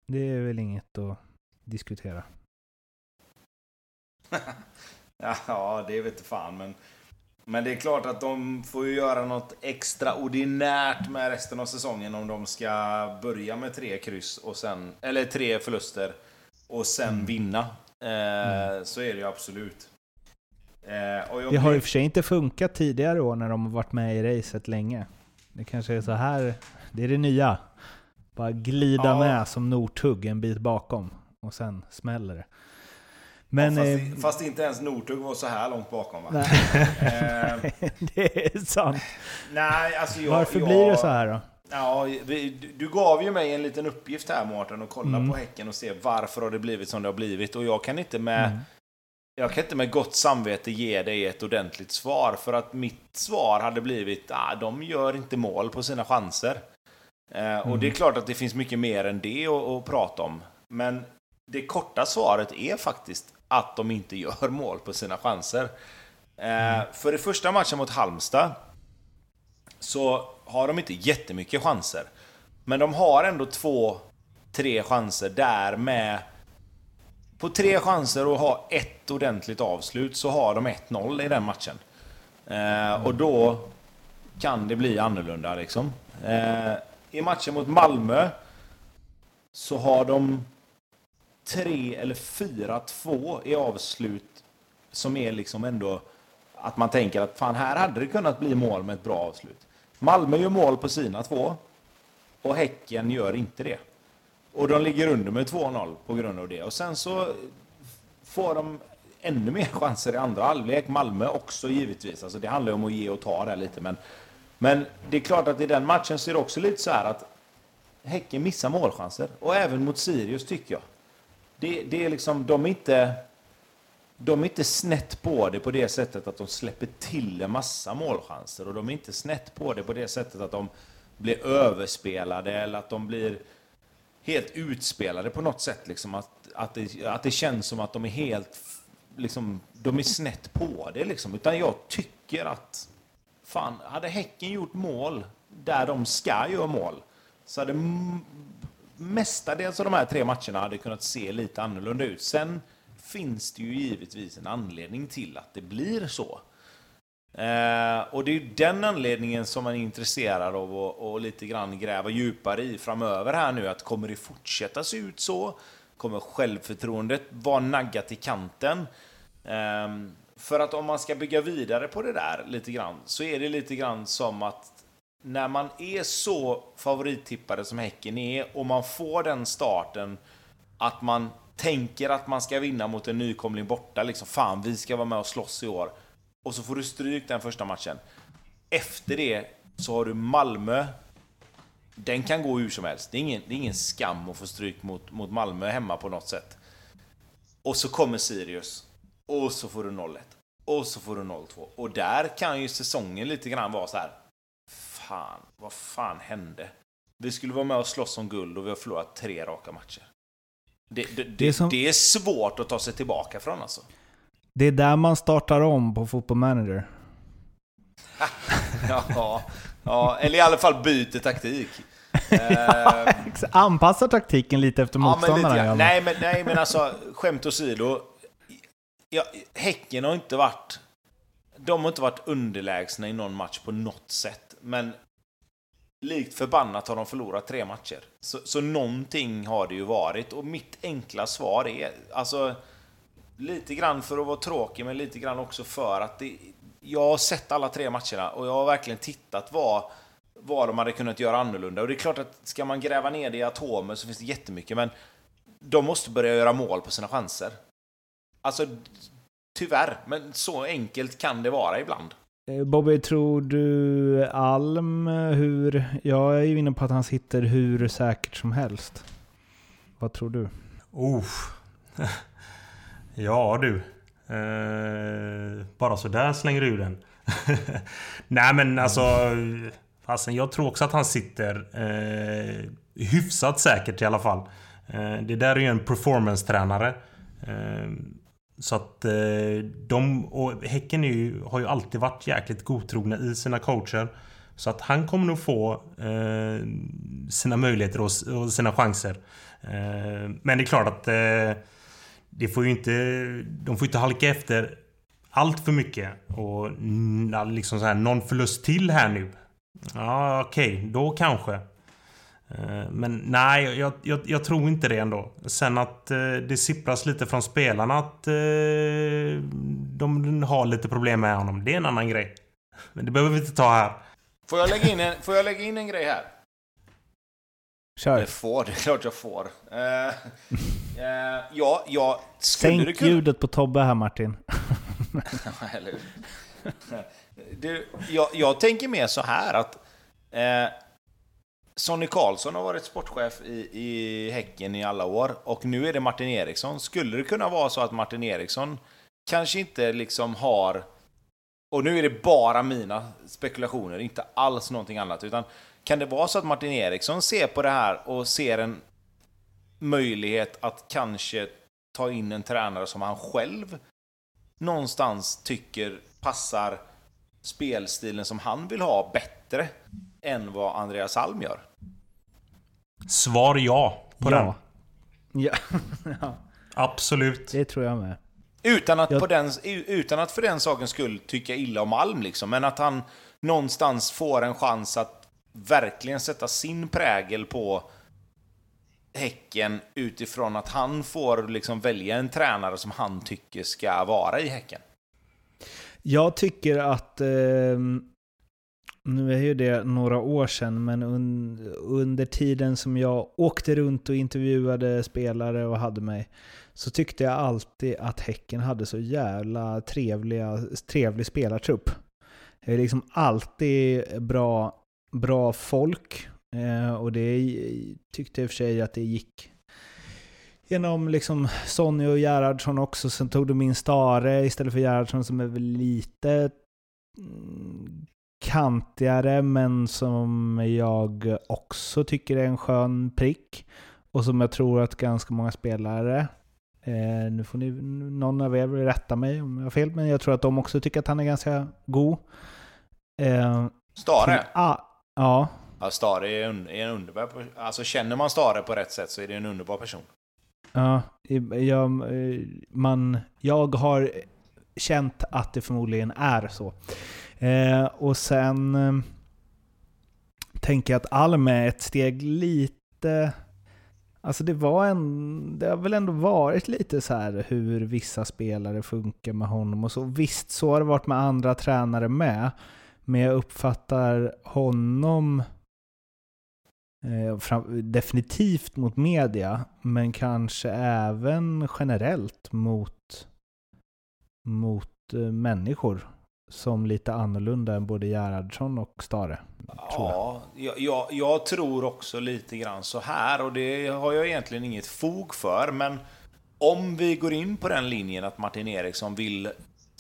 S1: Det är väl inget att diskutera.
S2: Ja, det vet fan, men... Men det är klart att de får ju göra något extraordinärt med resten av säsongen om de ska börja med tre kryss och sen... Eller tre förluster och sen
S1: Mm.
S2: vinna. Eh, Så är det ju absolut. Eh,
S1: Det har i och för sig inte funkat tidigare år när de har varit med i racet länge. Det kanske är så här, det är det nya. Bara glida
S2: Ja.
S1: med som Northug en bit bakom och sen smäller det. Men
S2: ja,
S1: eh,
S2: fast, fast inte ens Northug var så här långt bakom va?
S1: nej,
S2: Eh,
S1: det är sant.
S2: nej, alltså jag...
S1: Varför
S2: jag,
S1: blir det så här då?
S2: Ja, vi, du, du gav ju mig en liten uppgift här Mårten, att kolla
S1: Mm.
S2: på Häcken och se varför har det blivit som det har blivit. Och jag kan inte med...
S1: Mm.
S2: Jag kan inte med gott samvete ge dig ett ordentligt svar, för att mitt svar hade blivit att ah, de gör inte mål på sina chanser. Eh, och
S1: Mm.
S2: det är klart att det finns mycket mer än det att, att prata om. Men det korta svaret är faktiskt att de inte gör mål på sina chanser. Eh, för i första matchen mot Halmstad så har de inte jättemycket chanser. Men de har ändå två, tre chanser där med... På tre chanser att ha ett ordentligt avslut så har de 1-0 i den matchen. Eh, och då kan det bli annorlunda liksom. Eh, I matchen mot Malmö så har de tre eller 4-2 i avslut som är liksom ändå att man tänker att fan här hade det kunnat bli mål med ett bra avslut. Malmö gör mål på sina två och Häcken gör inte det. Och de ligger under med 2-0 på grund av det. Och sen så får de ännu mer chanser i andra halvlek. Malmö också givetvis. Alltså det handlar ju om att ge och ta där lite. Men, men det är klart att i den matchen så är det också lite så här att Häcken missar målchanser. Och även mot Sirius tycker jag. Det, det är liksom, de är inte... De är inte snett på det på det sättet att de släpper till en massa målchanser. Och de är inte snett på det på det sättet att de blir överspelade eller att de blir helt utspelade på något sätt. Liksom att, att, det, att det känns som att de är helt... Liksom, de är snett på det liksom. Utan jag tycker att... Fan, hade Häcken gjort mål där de ska göra mål så hade mestadels av de här tre matcherna hade kunnat se lite annorlunda ut. Sen finns det ju givetvis en anledning till att det blir så. Eh, och det är ju den anledningen som man är intresserad av att och lite grann gräva djupare i framöver här nu. Att kommer det fortsätta se ut så? Kommer självförtroendet vara naggat i kanten? Eh, för att om man ska bygga vidare på det där lite grann så är det lite grann som att när man är så favorittippade som Häcken är och man får den starten att man tänker att man ska vinna mot en nykomling borta. Liksom, fan, vi ska vara med och slåss i år. Och så får du stryk den första matchen. Efter det så har du Malmö. Den kan gå hur som helst. Det är ingen, det är ingen skam att få stryk mot, mot Malmö hemma på något sätt. Och så kommer Sirius. Och så får du 0-1. Och så får du 0-2. Och där kan ju säsongen lite grann vara så här. Fan, vad fan hände? Vi skulle vara med och slåss om guld och vi har förlorat tre raka matcher. Det, det, det,
S1: är som-
S2: det är svårt att ta sig tillbaka från alltså.
S1: Det är där man startar om på Football Manager.
S2: Ja, ja, eller i alla fall byter taktik. Eh,
S1: Anpassa taktiken lite efter
S2: ja, men
S1: motståndarna. ja.
S2: nej, men, nej, men alltså skämt åsido. Ja, häcken har inte varit... De har inte varit underlägsna i någon match på något sätt. Men likt förbannat har de förlorat tre matcher. Så, så någonting har det ju varit. Och mitt enkla svar är... Alltså, lite grann för att vara tråkig, men lite grann också för att det, jag har sett alla tre matcherna och jag har verkligen tittat vad, vad de hade kunnat göra annorlunda. Och det är klart att ska man gräva ner det i atomer så finns det jättemycket, men de måste börja göra mål på sina chanser. Alltså, tyvärr, men så enkelt kan det vara ibland.
S1: Eh, Bobby, tror du Alm hur... Jag är ju inne på att han sitter hur säkert som helst. Vad tror du?
S3: Oh. ja du. Eh, bara sådär slänger du ur den. Nej men alltså... Fasen, jag tror också att han sitter eh, hyfsat säkert i alla fall. Eh, det där är ju en performance-tränare. Eh, så att eh, de... Och Häcken ju, har ju alltid varit jäkligt godtrogna i sina coacher. Så att han kommer nog få eh, sina möjligheter och, och sina chanser. Eh, men det är klart att eh, det får ju inte, de får inte halka efter allt för mycket. Och liksom så här, någon förlust till här nu. Ja, okej, okay, då kanske. Eh, men nej, jag, jag, jag, tror inte det ändå. Sen att eh, det sippras lite från spelarna att eh, de har lite problem med honom. Det är en annan grej. Men det behöver vi inte ta här.
S2: Får jag lägga in en, får jag lägga in en grej här?
S1: Kör.
S2: Det får, det är klart jag får. Uh, uh, ja, jag
S1: skulle Sänk kunna... ljudet på Tobbe här Martin.
S2: Eller du, jag, jag, tänker mer så här att uh, Sonny Karlsson har varit sportchef i, i Häcken i alla år och nu är det Martin Eriksson. Skulle det kunna vara så att Martin Eriksson kanske inte liksom har och nu är det bara mina spekulationer, inte alls någonting annat. Utan kan det vara så att Martin Eriksson ser på det här och ser en möjlighet att kanske ta in en tränare som han själv någonstans tycker passar spelstilen som han vill ha bättre än vad Andreas Alm gör?
S3: Svar ja på
S1: ja.
S3: den.
S1: Ja.
S3: ja. Absolut.
S1: Det tror jag med.
S2: Utan att, jag... på den, utan att för den sakens skull tycka illa om Alm, liksom, men att han någonstans får en chans att verkligen sätta sin prägel på Häcken utifrån att han får liksom välja en tränare som han tycker ska vara i Häcken.
S1: Jag tycker att, eh, nu är ju det några år sedan, men un, under tiden som jag åkte runt och intervjuade spelare och hade mig, så tyckte jag alltid att Häcken hade så jävla trevliga, trevlig spelartrupp. Det är liksom alltid bra, bra folk. Eh, och det tyckte jag i och för sig att det gick genom liksom Sonny och Gerhardsson också. Sen tog de in Stare istället för Gerhardsson som är väl lite mm, kantigare men som jag också tycker är en skön prick. Och som jag tror att ganska många spelare Eh, nu får ni, någon av er rätta mig om jag har fel, men jag tror att de också tycker att han är ganska god.
S2: Eh, Stare?
S1: Ah, ja.
S2: ja. Stare är en, är en underbar Alltså känner man Stare på rätt sätt så är det en underbar person.
S1: Ja, jag, man, jag har känt att det förmodligen är så. Eh, och sen eh, tänker jag att Alm är ett steg lite Alltså det var en, det har väl ändå varit lite så här hur vissa spelare funkar med honom och så. Visst, så har det varit med andra tränare med. Men jag uppfattar honom eh, fram, definitivt mot media, men kanske även generellt mot, mot eh, människor som lite annorlunda än både Gerhardsson och Stare.
S2: Ja, jag. Jag, jag. tror också lite grann så här och det har jag egentligen inget fog för. Men om vi går in på den linjen att Martin Eriksson vill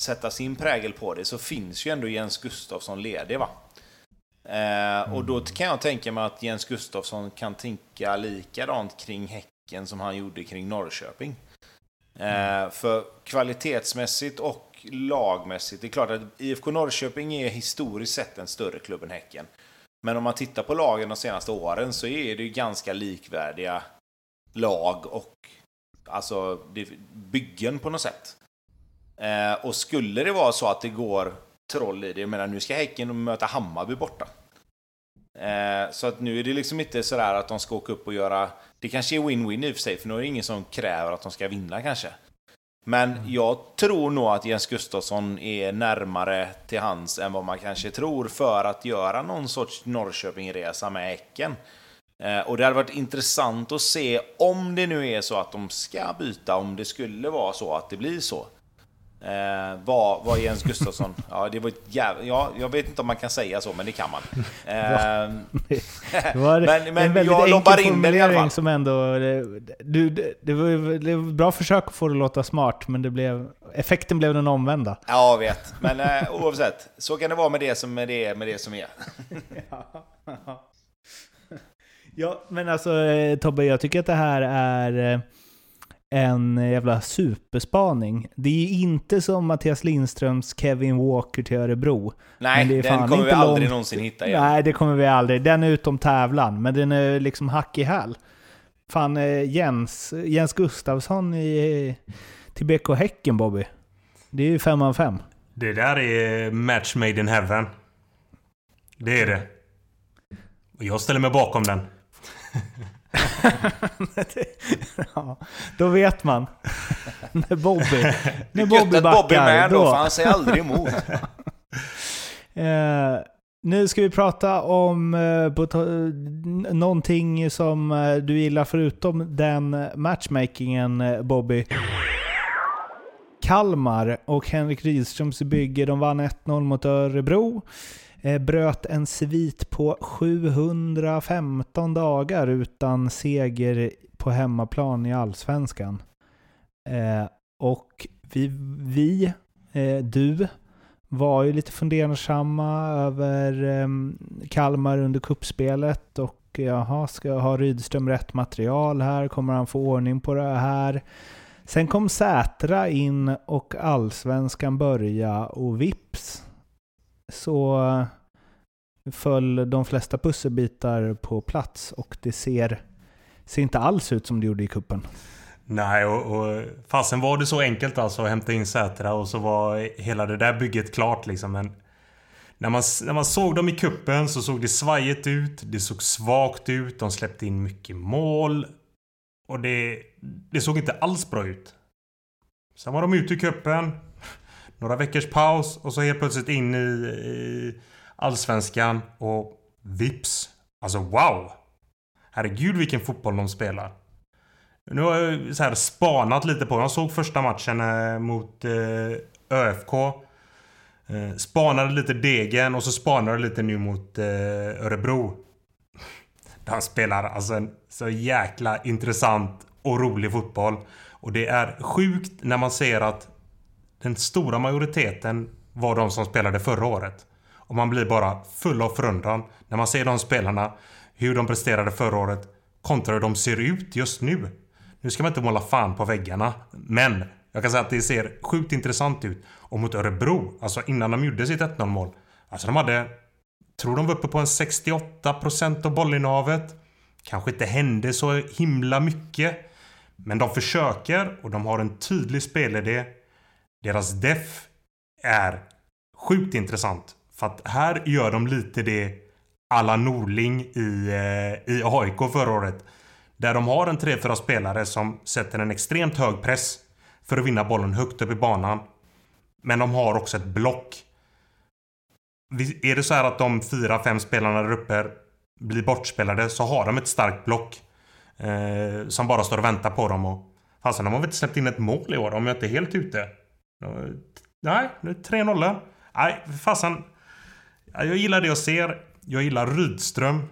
S2: sätta sin prägel på det så finns ju ändå Jens Gustafsson ledig va? Eh, och då kan jag tänka mig att Jens Gustafsson kan tänka likadant kring Häcken som han gjorde kring Norrköping. Eh, för kvalitetsmässigt och lagmässigt, det är klart att IFK Norrköping är historiskt sett en större klubb än Häcken. Men om man tittar på lagen de senaste åren så är det ju ganska likvärdiga lag och alltså byggen på något sätt. Eh, och skulle det vara så att det går troll i det, jag menar nu ska Häcken möta Hammarby borta. Eh, så att nu är det liksom inte sådär att de ska åka upp och göra... Det kanske är win-win i och för sig, för nu är det ingen som kräver att de ska vinna kanske. Men mm. jag tror nog att Jens Gustafsson är närmare till hans än vad man kanske tror för att göra någon sorts Norrköpingresa med Häcken. Eh, och det hade varit intressant att se om det nu är så att de ska byta, om det skulle vara så att det blir så. Eh, vad, vad Jens Gustafsson... Ja, det var ett jävla, ja, jag vet inte om man kan säga så, men det kan man. Eh,
S1: det var men, men en jag enkel formulering som ändå... Det, det, det, var, det var bra försök att få det att låta smart, men det blev, effekten blev den omvända.
S2: Ja, jag vet. Men eh, oavsett, så kan det vara med det som är det, med det som är.
S1: ja, men alltså eh, Tobbe, jag tycker att det här är eh, en jävla superspaning. Det är ju inte som Mattias Lindströms Kevin Walker till Örebro.
S2: Nej, den kommer vi aldrig långt... någonsin hitta igen.
S1: Nej, det kommer vi aldrig. Den är utom tävlan, men den är liksom hack i häl. Fan, eh, Jens, Jens Gustafsson i, till BK Häcken, Bobby. Det är ju fem av fem.
S3: Det där är match made in heaven. Det är det. Och jag ställer mig bakom den.
S1: ja, då vet man. när Bobby,
S2: när Bobby backar. Bobby med då, för han säger aldrig emot.
S1: eh, nu ska vi prata om eh, någonting som eh, du gillar förutom den matchmakingen eh, Bobby. Kalmar och Henrik Rydströms bygge, de vann 1-0 mot Örebro. Eh, bröt en svit på 715 dagar utan seger på hemmaplan i Allsvenskan. Eh, och vi, vi eh, du, var ju lite fundersamma över ehm, Kalmar under kuppspelet och jaha, ska ha Rydström rätt material här? Kommer han få ordning på det här? Sen kom Sätra in och allsvenskan börja och vips så föll de flesta pusselbitar på plats och det ser, ser inte alls ut som det gjorde i kuppen.
S3: Nej, och, och fasen var det så enkelt alltså att hämta in Sätra och så var hela det där bygget klart liksom. Men när man, när man såg dem i kuppen så såg det svajigt ut, det såg svagt ut, de släppte in mycket mål. Och det, det såg inte alls bra ut. Sen var de ute i kuppen några veckors paus och så helt plötsligt in i, i Allsvenskan och vips. Alltså wow! Herregud vilken fotboll de spelar. Nu har jag så här spanat lite på Jag såg första matchen eh, mot eh, ÖFK. Eh, spanade lite Degen och så spanade lite nu mot eh, Örebro. De spelar alltså en så jäkla intressant och rolig fotboll. Och det är sjukt när man ser att den stora majoriteten var de som spelade förra året. Och man blir bara full av förundran när man ser de spelarna, hur de presterade förra året kontra hur de ser ut just nu. Nu ska man inte måla fan på väggarna, men jag kan säga att det ser sjukt intressant ut. Och mot Örebro, alltså innan de gjorde sitt 1-0 mål. Alltså de hade... Tror de var uppe på en 68% av bollinnehavet. Kanske inte hände så himla mycket. Men de försöker och de har en tydlig spelidé. Deras def är sjukt intressant. För att här gör de lite det alla Norling i, eh, i AIK förra året. Där de har en 3-4 spelare som sätter en extremt hög press för att vinna bollen högt upp i banan. Men de har också ett block. Är det så här att de 4-5 spelarna där uppe blir bortspelade så har de ett starkt block. Eh, som bara står och väntar på dem. Och, alltså, de har väl inte släppt in ett mål i år om jag inte är helt ute. Nej, nu 3-0. Nej, fasen. Jag gillar det jag ser. Jag gillar Rydström.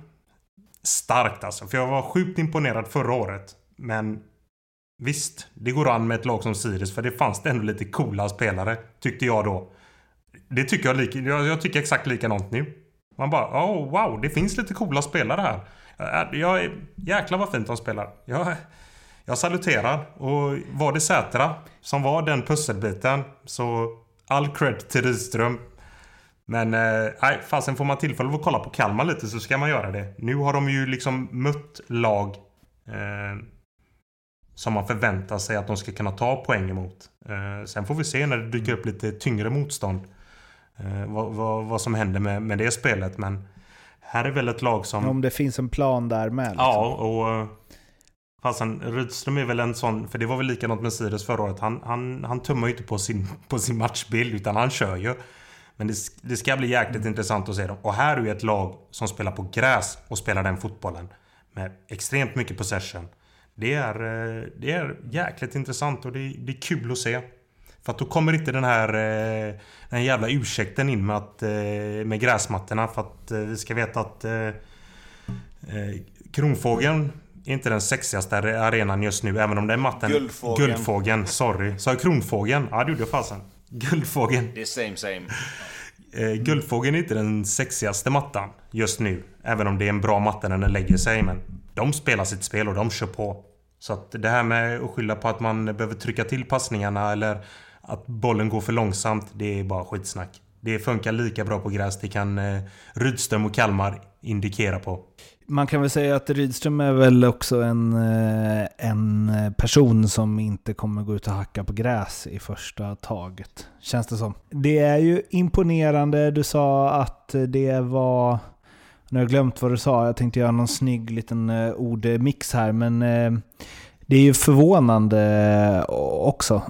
S3: Starkt alltså. För jag var sjukt imponerad förra året. Men visst, det går an med ett lag som Sirius. För det fanns det ändå lite coola spelare. Tyckte jag då. Det tycker jag, lika, jag, jag tycker exakt likadant nu. Man bara, oh wow, det finns lite coola spelare här. Jag, jag, jäklar vad fint de spelar. Jag, jag saluterar. Och var det Sätra som var den pusselbiten så all cred till Rydström. Men eh, nej, fasen får man tillfälle att kolla på Kalmar lite så ska man göra det. Nu har de ju liksom mött lag eh, som man förväntar sig att de ska kunna ta poäng emot. Eh, sen får vi se när det dyker upp lite tyngre motstånd. Eh, vad, vad, vad, som händer med, med det spelet. Men här är väl ett lag som...
S1: Om det finns en plan där med. Liksom.
S3: Ja, och... Fasen Rydström är väl en sån, för det var väl likadant med Sirius förra året. Han, han, han tummar ju inte på sin, på sin matchbild utan han kör ju. Men det, det ska bli jäkligt intressant att se dem. Och här är ju ett lag som spelar på gräs och spelar den fotbollen. med extremt mycket possession. Det är, eh, det är jäkligt intressant och det är, det är kul att se. För att då kommer inte den här eh, den här jävla ursäkten in med, att, eh, med gräsmattorna. För att vi ska veta att Kronfågeln inte den sexigaste arenan just nu, även om det är matten.
S2: Guldfågeln.
S3: Guldfågeln, sorry. Sa jag Kronfågeln? Ja, det gjorde jag fasen. Guldfågeln.
S2: Det är same same.
S3: Eh, Guldfågeln är inte den sexigaste mattan just nu. Även om det är en bra matta när den lägger sig. Men de spelar sitt spel och de kör på. Så att det här med att skylla på att man behöver trycka till passningarna eller att bollen går för långsamt. Det är bara skitsnack. Det funkar lika bra på gräs. Det kan eh, Rydström och Kalmar indikera på.
S1: Man kan väl säga att Rydström är väl också en, eh, en person som inte kommer gå ut och hacka på gräs i första taget. Känns det som. Det är ju imponerande. Du sa att det var... Nu har jag glömt vad du sa. Jag tänkte göra någon snygg liten eh, ordmix här. Men eh, det är ju förvånande också.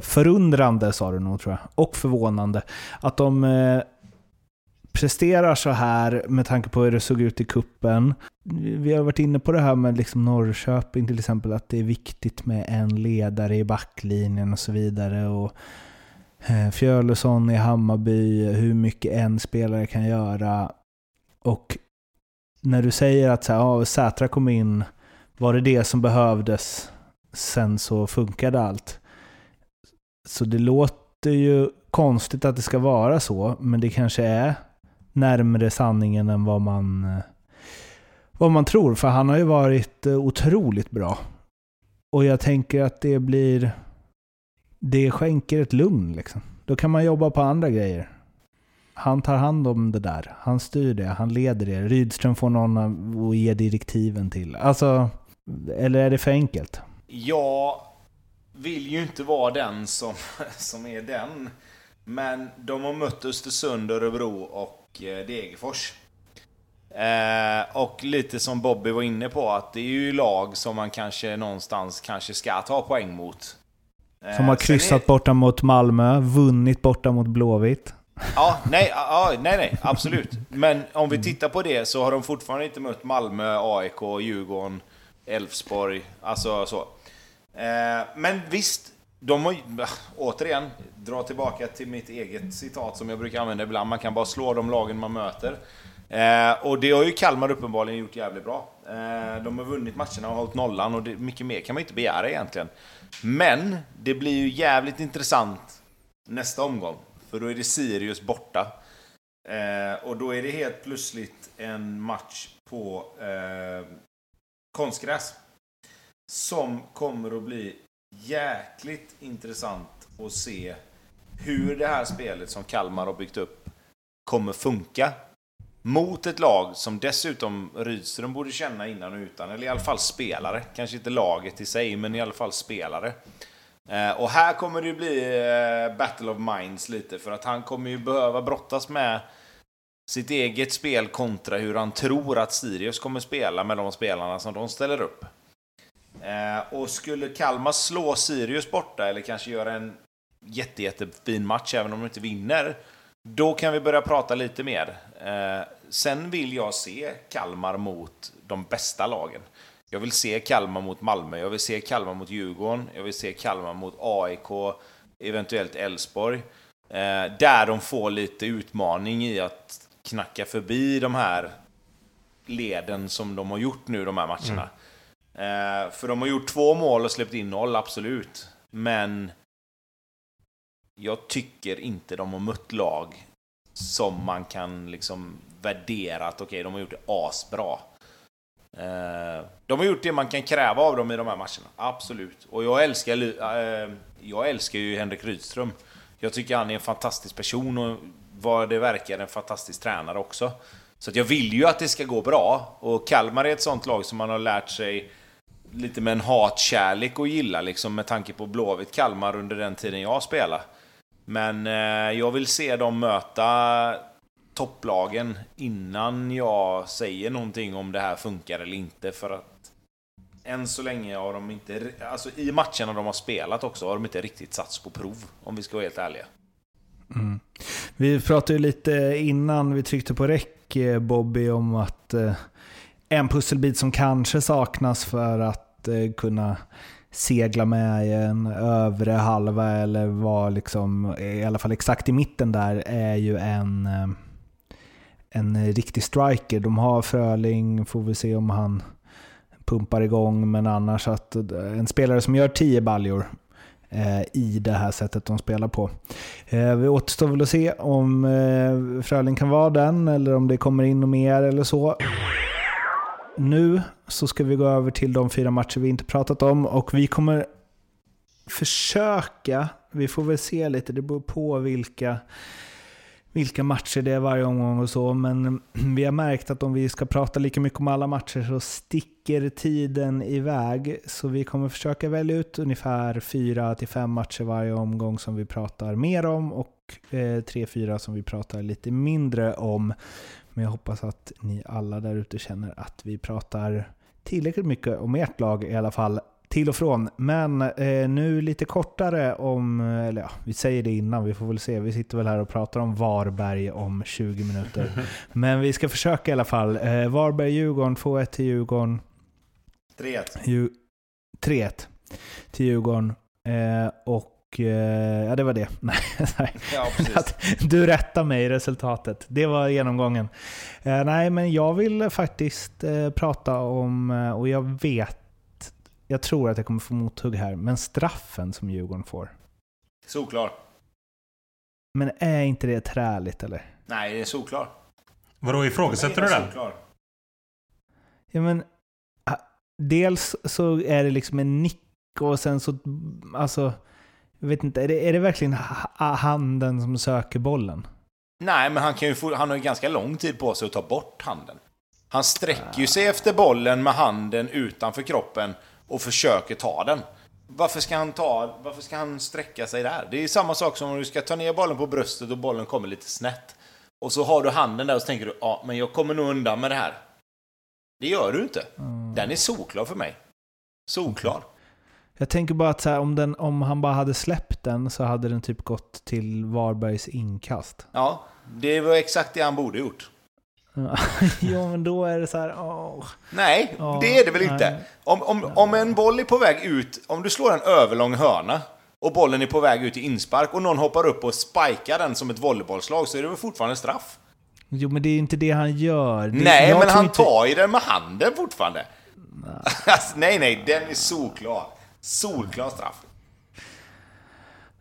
S1: Förundrande sa du nog tror jag. Och förvånande. Att de presterar så här med tanke på hur det såg ut i kuppen. Vi har varit inne på det här med liksom Norrköping till exempel, att det är viktigt med en ledare i backlinjen och så vidare. Och eh, Fjölesson Fjölösson i Hammarby, hur mycket en spelare kan göra. Och när du säger att så här, ja, Sätra kom in, var det det som behövdes? Sen så funkade allt. Så det låter ju konstigt att det ska vara så, men det kanske är närmre sanningen än vad man, eh, vad man tror. För han har ju varit eh, otroligt bra. Och jag tänker att det blir... Det skänker ett lugn liksom. Då kan man jobba på andra grejer. Han tar hand om det där. Han styr det. Han leder det. Rydström får någon att ge direktiven till. Alltså, eller är det för enkelt?
S2: Jag vill ju inte vara den som, som är den. Men de har mött Östersund, Örebro och Degerfors. Eh, och lite som Bobby var inne på, att det är ju lag som man kanske någonstans kanske ska ta poäng mot.
S1: Eh, som har kryssat är... borta mot Malmö, vunnit borta mot Blåvitt.
S2: Ja, nej, ja, nej, nej, absolut. Men om vi tittar på det så har de fortfarande inte mött Malmö, AIK, Djurgården, Elfsborg, alltså så. Eh, men visst, de har återigen, dra tillbaka till mitt eget citat som jag brukar använda ibland. Man kan bara slå de lagen man möter. Eh, och det har ju Kalmar uppenbarligen gjort jävligt bra. Eh, de har vunnit matcherna och hållit nollan och det, mycket mer kan man inte begära egentligen. Men det blir ju jävligt intressant nästa omgång. För då är det Sirius borta. Eh, och då är det helt plötsligt en match på eh, konstgräs. Som kommer att bli jäkligt intressant att se hur det här spelet som Kalmar har byggt upp kommer funka. Mot ett lag som dessutom Rydström borde känna innan och utan, eller i alla fall spelare. Kanske inte laget i sig, men i alla fall spelare. Eh, och här kommer det bli eh, Battle of Minds lite, för att han kommer ju behöva brottas med sitt eget spel kontra hur han tror att Sirius kommer spela med de spelarna som de ställer upp. Eh, och skulle Kalmar slå Sirius borta, eller kanske göra en jätte, jättefin match, även om de inte vinner, då kan vi börja prata lite mer. Eh, sen vill jag se Kalmar mot de bästa lagen. Jag vill se Kalmar mot Malmö, jag vill se Kalmar mot Djurgården, jag vill se Kalmar mot AIK, eventuellt Elfsborg. Eh, där de får lite utmaning i att knacka förbi de här leden som de har gjort nu, de här matcherna. Mm. Eh, för de har gjort två mål och släppt in noll, absolut. Men jag tycker inte de har mött lag som man kan liksom värdera att okej, okay, de har gjort det asbra. Eh, de har gjort det man kan kräva av dem i de här matcherna, absolut. Och jag älskar, eh, jag älskar ju Henrik Rydström. Jag tycker han är en fantastisk person och vad det verkar en fantastisk tränare också. Så jag vill ju att det ska gå bra. Och Kalmar är ett sånt lag som man har lärt sig lite med en hatkärlek att gilla liksom med tanke på Blåvitt Kalmar under den tiden jag spelade. Men eh, jag vill se dem möta topplagen innan jag säger någonting om det här funkar eller inte. För att än så länge har de inte, alltså i matcherna de har spelat också, har de inte riktigt satts på prov. Om vi ska vara helt ärliga.
S1: Mm. Vi pratade ju lite innan vi tryckte på räck, eh, Bobby, om att eh, en pusselbit som kanske saknas för att eh, kunna segla med i en övre halva eller vara liksom, eh, i alla fall exakt i mitten där, är ju en, eh, en riktig striker. De har Fröling, får vi se om han pumpar igång, men annars att eh, en spelare som gör 10 baljor eh, i det här sättet de spelar på. Eh, vi återstår väl att se om eh, Fröling kan vara den eller om det kommer in mer eller så. Nu så ska vi gå över till de fyra matcher vi inte pratat om och vi kommer försöka, vi får väl se lite, det beror på vilka vilka matcher det är varje omgång och så, men vi har märkt att om vi ska prata lika mycket om alla matcher så sticker tiden iväg. Så vi kommer försöka välja ut ungefär 4-5 matcher varje omgång som vi pratar mer om och eh, 3-4 som vi pratar lite mindre om. Men jag hoppas att ni alla där ute känner att vi pratar tillräckligt mycket om ert lag i alla fall till och från. Men eh, nu lite kortare om, eller ja, vi säger det innan, vi får väl se. Vi sitter väl här och pratar om Varberg om 20 minuter. Men vi ska försöka i alla fall. Eh, Varberg-Djurgården, 2-1 till Djurgården.
S2: 3-1.
S1: 3-1 till Djurgården. Eh, och eh, ja, det var det. Nej,
S2: ja,
S1: du rättar mig i resultatet. Det var genomgången. Eh, nej, men jag vill faktiskt eh, prata om, och jag vet jag tror att jag kommer få mothugg här, men straffen som Djurgården får.
S2: Solklar.
S1: Men är inte det träligt eller?
S2: Nej, det är solklar.
S3: Vadå, ifrågasätter du den?
S2: Solklar.
S1: Ja men, dels så är det liksom en nick och sen så, alltså, jag vet inte, är det, är det verkligen handen som söker bollen?
S2: Nej, men han, kan ju få, han har ju ganska lång tid på sig att ta bort handen. Han sträcker ju sig efter bollen med handen utanför kroppen och försöker ta den. Varför ska han ta, varför ska han sträcka sig där? Det är samma sak som om du ska ta ner bollen på bröstet och bollen kommer lite snett. Och så har du handen där och så tänker du, ja, men jag kommer nog undan med det här. Det gör du inte. Mm. Den är solklar för mig. Solklar.
S1: Jag tänker bara att så här, om, den, om han bara hade släppt den så hade den typ gått till Varbergs inkast.
S2: Ja, det var exakt det han borde gjort.
S1: jo, men då är det så här... Åh.
S2: Nej, åh, det är det väl nej. inte. Om, om, om en boll är på väg ut, om du slår en överlång hörna och bollen är på väg ut i inspark och någon hoppar upp och spikar den som ett volleybollslag så är det väl fortfarande straff?
S1: Jo, men det är inte det han gör. Det,
S2: nej, men han inte... tar ju den med handen fortfarande. Nej. alltså, nej, nej, den är solklar. Solklar straff.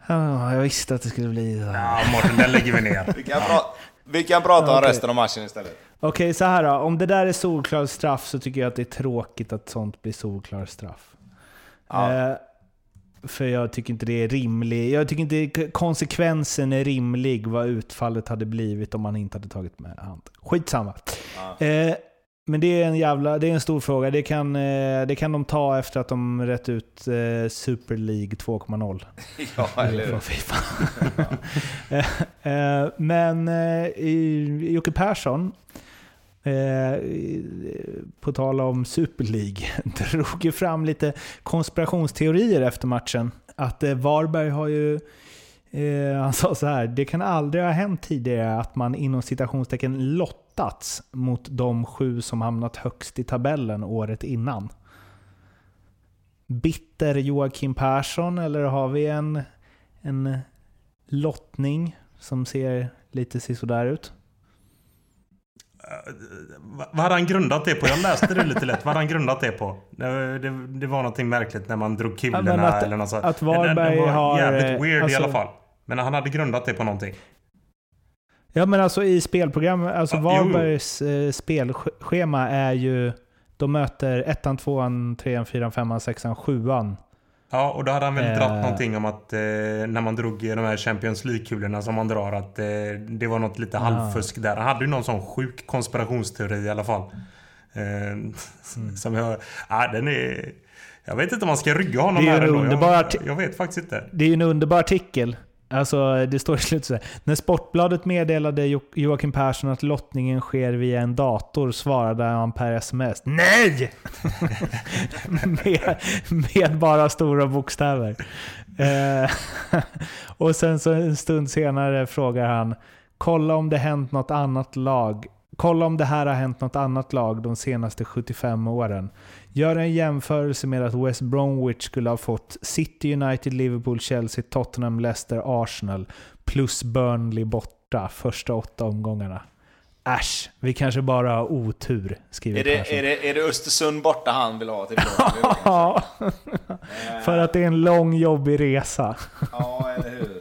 S1: Oh, jag visste att det skulle bli så.
S3: Ja, Martin, den lägger vi ner.
S2: Vi kan, pra vi kan prata om okay. resten av matchen istället.
S1: Okej, okay, så här då. Om det där är solklar straff så tycker jag att det är tråkigt att sånt blir solklar straff. Ja. Eh, för jag tycker inte det är rimligt. Jag tycker inte konsekvensen är rimlig vad utfallet hade blivit om man inte hade tagit med hand. Skitsamma. Ja. Eh, men det är en jävla, det är en stor fråga. Det kan, eh, det kan de ta efter att de rätt ut eh, Super League 2.0.
S2: ja, eller hur?
S1: Eh, men Jocke Persson, på tal om Super League, drog ju fram lite konspirationsteorier efter matchen. Att Varberg har ju han sa så här, det kan aldrig ha hänt tidigare att man inom citationstecken lott lottats mot de sju som hamnat högst i tabellen året innan. Bitter Joakim Persson eller har vi en, en lottning som ser lite sådär ut?
S3: Vad hade han grundat det på? Jag läste det lite lätt. Vad hade han grundat det på? Det, det, det var någonting märkligt när man drog kulorna
S1: ja, att,
S3: eller något sånt.
S1: Att Varberg
S3: det,
S1: var har...
S3: Jävligt weird alltså, i alla fall. Men han hade grundat det på någonting.
S1: Ja men alltså i spelprogram, alltså ja, Varbergs eh, spelschema är ju... De möter ettan, tvåan, trean, fyran, femman, sexan, sjuan.
S3: Ja, och då hade han väl eh, dratt någonting om att eh, när man drog de här Champions League-kulorna som man drar att eh, det var något lite ja. halvfusk där. Han hade ju någon sån sjuk konspirationsteori i alla fall. Eh, mm. Som jag... Ja, den är... Jag vet inte om man ska rygga honom här
S1: underbar
S3: jag, jag vet faktiskt inte.
S1: Det är ju en underbar artikel. Alltså, det står i slutet så här. När Sportbladet meddelade Joakim Persson att lottningen sker via en dator svarade han per sms NEJ! med, med, bara stora bokstäver. Eh, och sen så en stund senare frågar han Kolla om det hänt något annat lag Kolla om det här har hänt något annat lag de senaste 75 åren. Gör en jämförelse med att West Bromwich skulle ha fått City, United, Liverpool, Chelsea, Tottenham, Leicester, Arsenal plus Burnley borta första åtta omgångarna. Äsch, vi kanske bara har otur, skriver
S2: är det, är, det, är det Östersund borta han vill ha till
S1: Ja, för att det är en lång jobbig resa.
S2: ja, eller hur.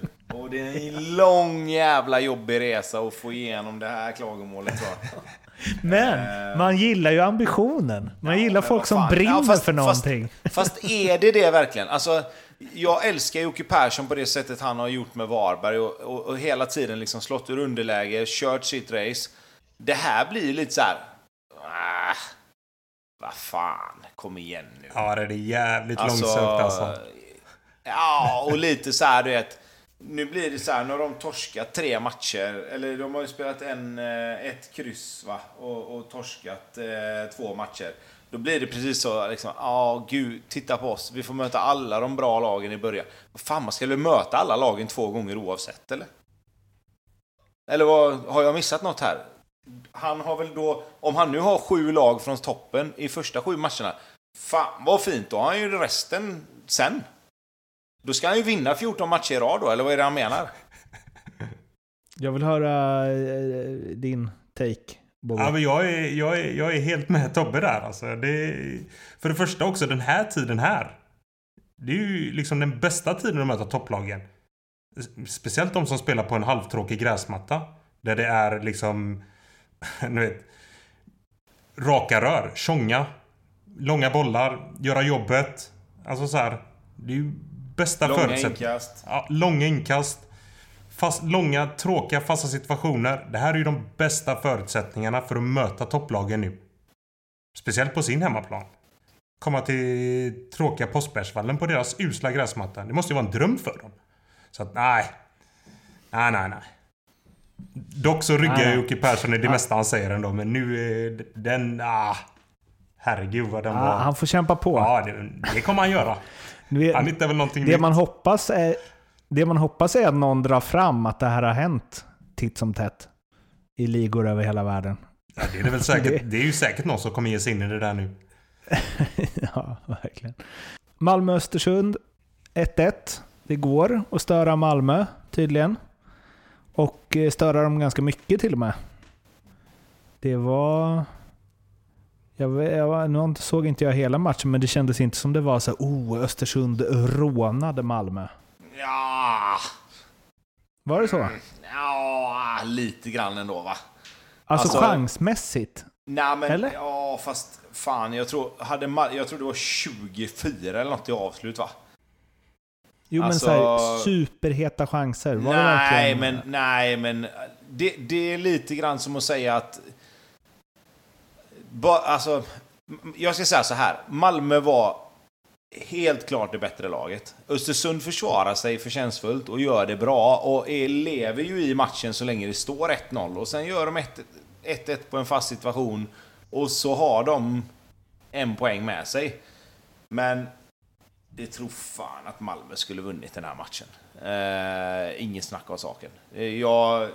S2: Det är en lång jävla jobbig resa att få igenom det här klagomålet. Va?
S1: Men eh. man gillar ju ambitionen. Man ja, gillar folk som brinner ja, fast, för någonting.
S2: Fast, fast, är det det verkligen? Alltså, jag älskar Jocke Persson på det sättet han har gjort med Varberg och, och, och hela tiden liksom slått ur underläge, kört sitt race. Det här blir lite så här... Ah, vad fan, kom igen nu.
S3: Ja, det är jävligt alltså, långsökt alltså.
S2: Ja, och lite så här, du vet. Nu blir det så här, nu har de torskat tre matcher. Eller de har ju spelat en, eh, ett kryss va? Och, och torskat eh, två matcher. Då blir det precis så, liksom, ja oh, gud, titta på oss. Vi får möta alla de bra lagen i början. Fan, man ska väl möta alla lagen två gånger oavsett, eller? Eller vad, har jag missat något här? Han har väl då, om han nu har sju lag från toppen i första sju matcherna. Fan vad fint, då har han ju resten sen. Då ska han ju vinna 14 matcher i rad då, eller vad är det han menar?
S1: Jag vill höra eh, din take.
S3: Ja, men jag, är, jag, är, jag är helt med Tobbe där. Alltså, det för det första också, den här tiden här. Det är ju liksom den bästa tiden att möta topplagen. Speciellt de som spelar på en halvtråkig gräsmatta. Där det är liksom... Du vet, raka rör, tjonga, långa bollar, göra jobbet. Alltså så här, Det är ju bästa förutsättningar. Ja, långa inkast. Fast, långa, tråkiga, fasta situationer. Det här är ju de bästa förutsättningarna för att möta topplagen nu. Speciellt på sin hemmaplan. Komma till tråkiga Påskbergsvallen på deras usla gräsmatta. Det måste ju vara en dröm för dem. Så att, nej. Nej, nej, nej. Dock så ryggar Jocke Persson i det mesta han säger ändå, men nu är den... Ah, herregud vad den ah, var...
S1: Han får kämpa på.
S3: Ja, det, det kommer han göra. Han hittar väl någonting
S1: Det
S3: nytt.
S1: man hoppas är det man hoppas är att någon drar fram att det här har hänt titt som tätt. I ligor över hela världen.
S3: Ja, det, är det, väl säkert, det är ju säkert någon som kommer ge sig in i det där nu.
S1: ja, verkligen. Malmö-Östersund 1-1. Det går att störa Malmö tydligen. Och eh, störa dem ganska mycket till och med. Det var... Jag, jag, nu såg inte jag hela matchen, men det kändes inte som det var så oh, Östersund rånade Malmö.
S2: Ja.
S1: Var det så? Mm,
S2: ja, lite grann ändå va.
S1: Alltså, alltså chansmässigt?
S2: Nej men, eller? ja fast fan jag tror, hade, jag tror det var 24 eller något i avslut va?
S1: Jo alltså, men såhär, superheta chanser. Var
S2: nej, det verkligen... men, nej men det, det är lite grann som att säga att... Ba, alltså, jag ska säga så här. Malmö var helt klart det bättre laget. Östersund försvarar sig förtjänstfullt och gör det bra och är, lever ju i matchen så länge det står 1-0 och sen gör de 1-1 på en fast situation och så har de en poäng med sig. Men det tror fan att Malmö skulle vunnit den här matchen. Eh, inget snack om saken. Eh, jag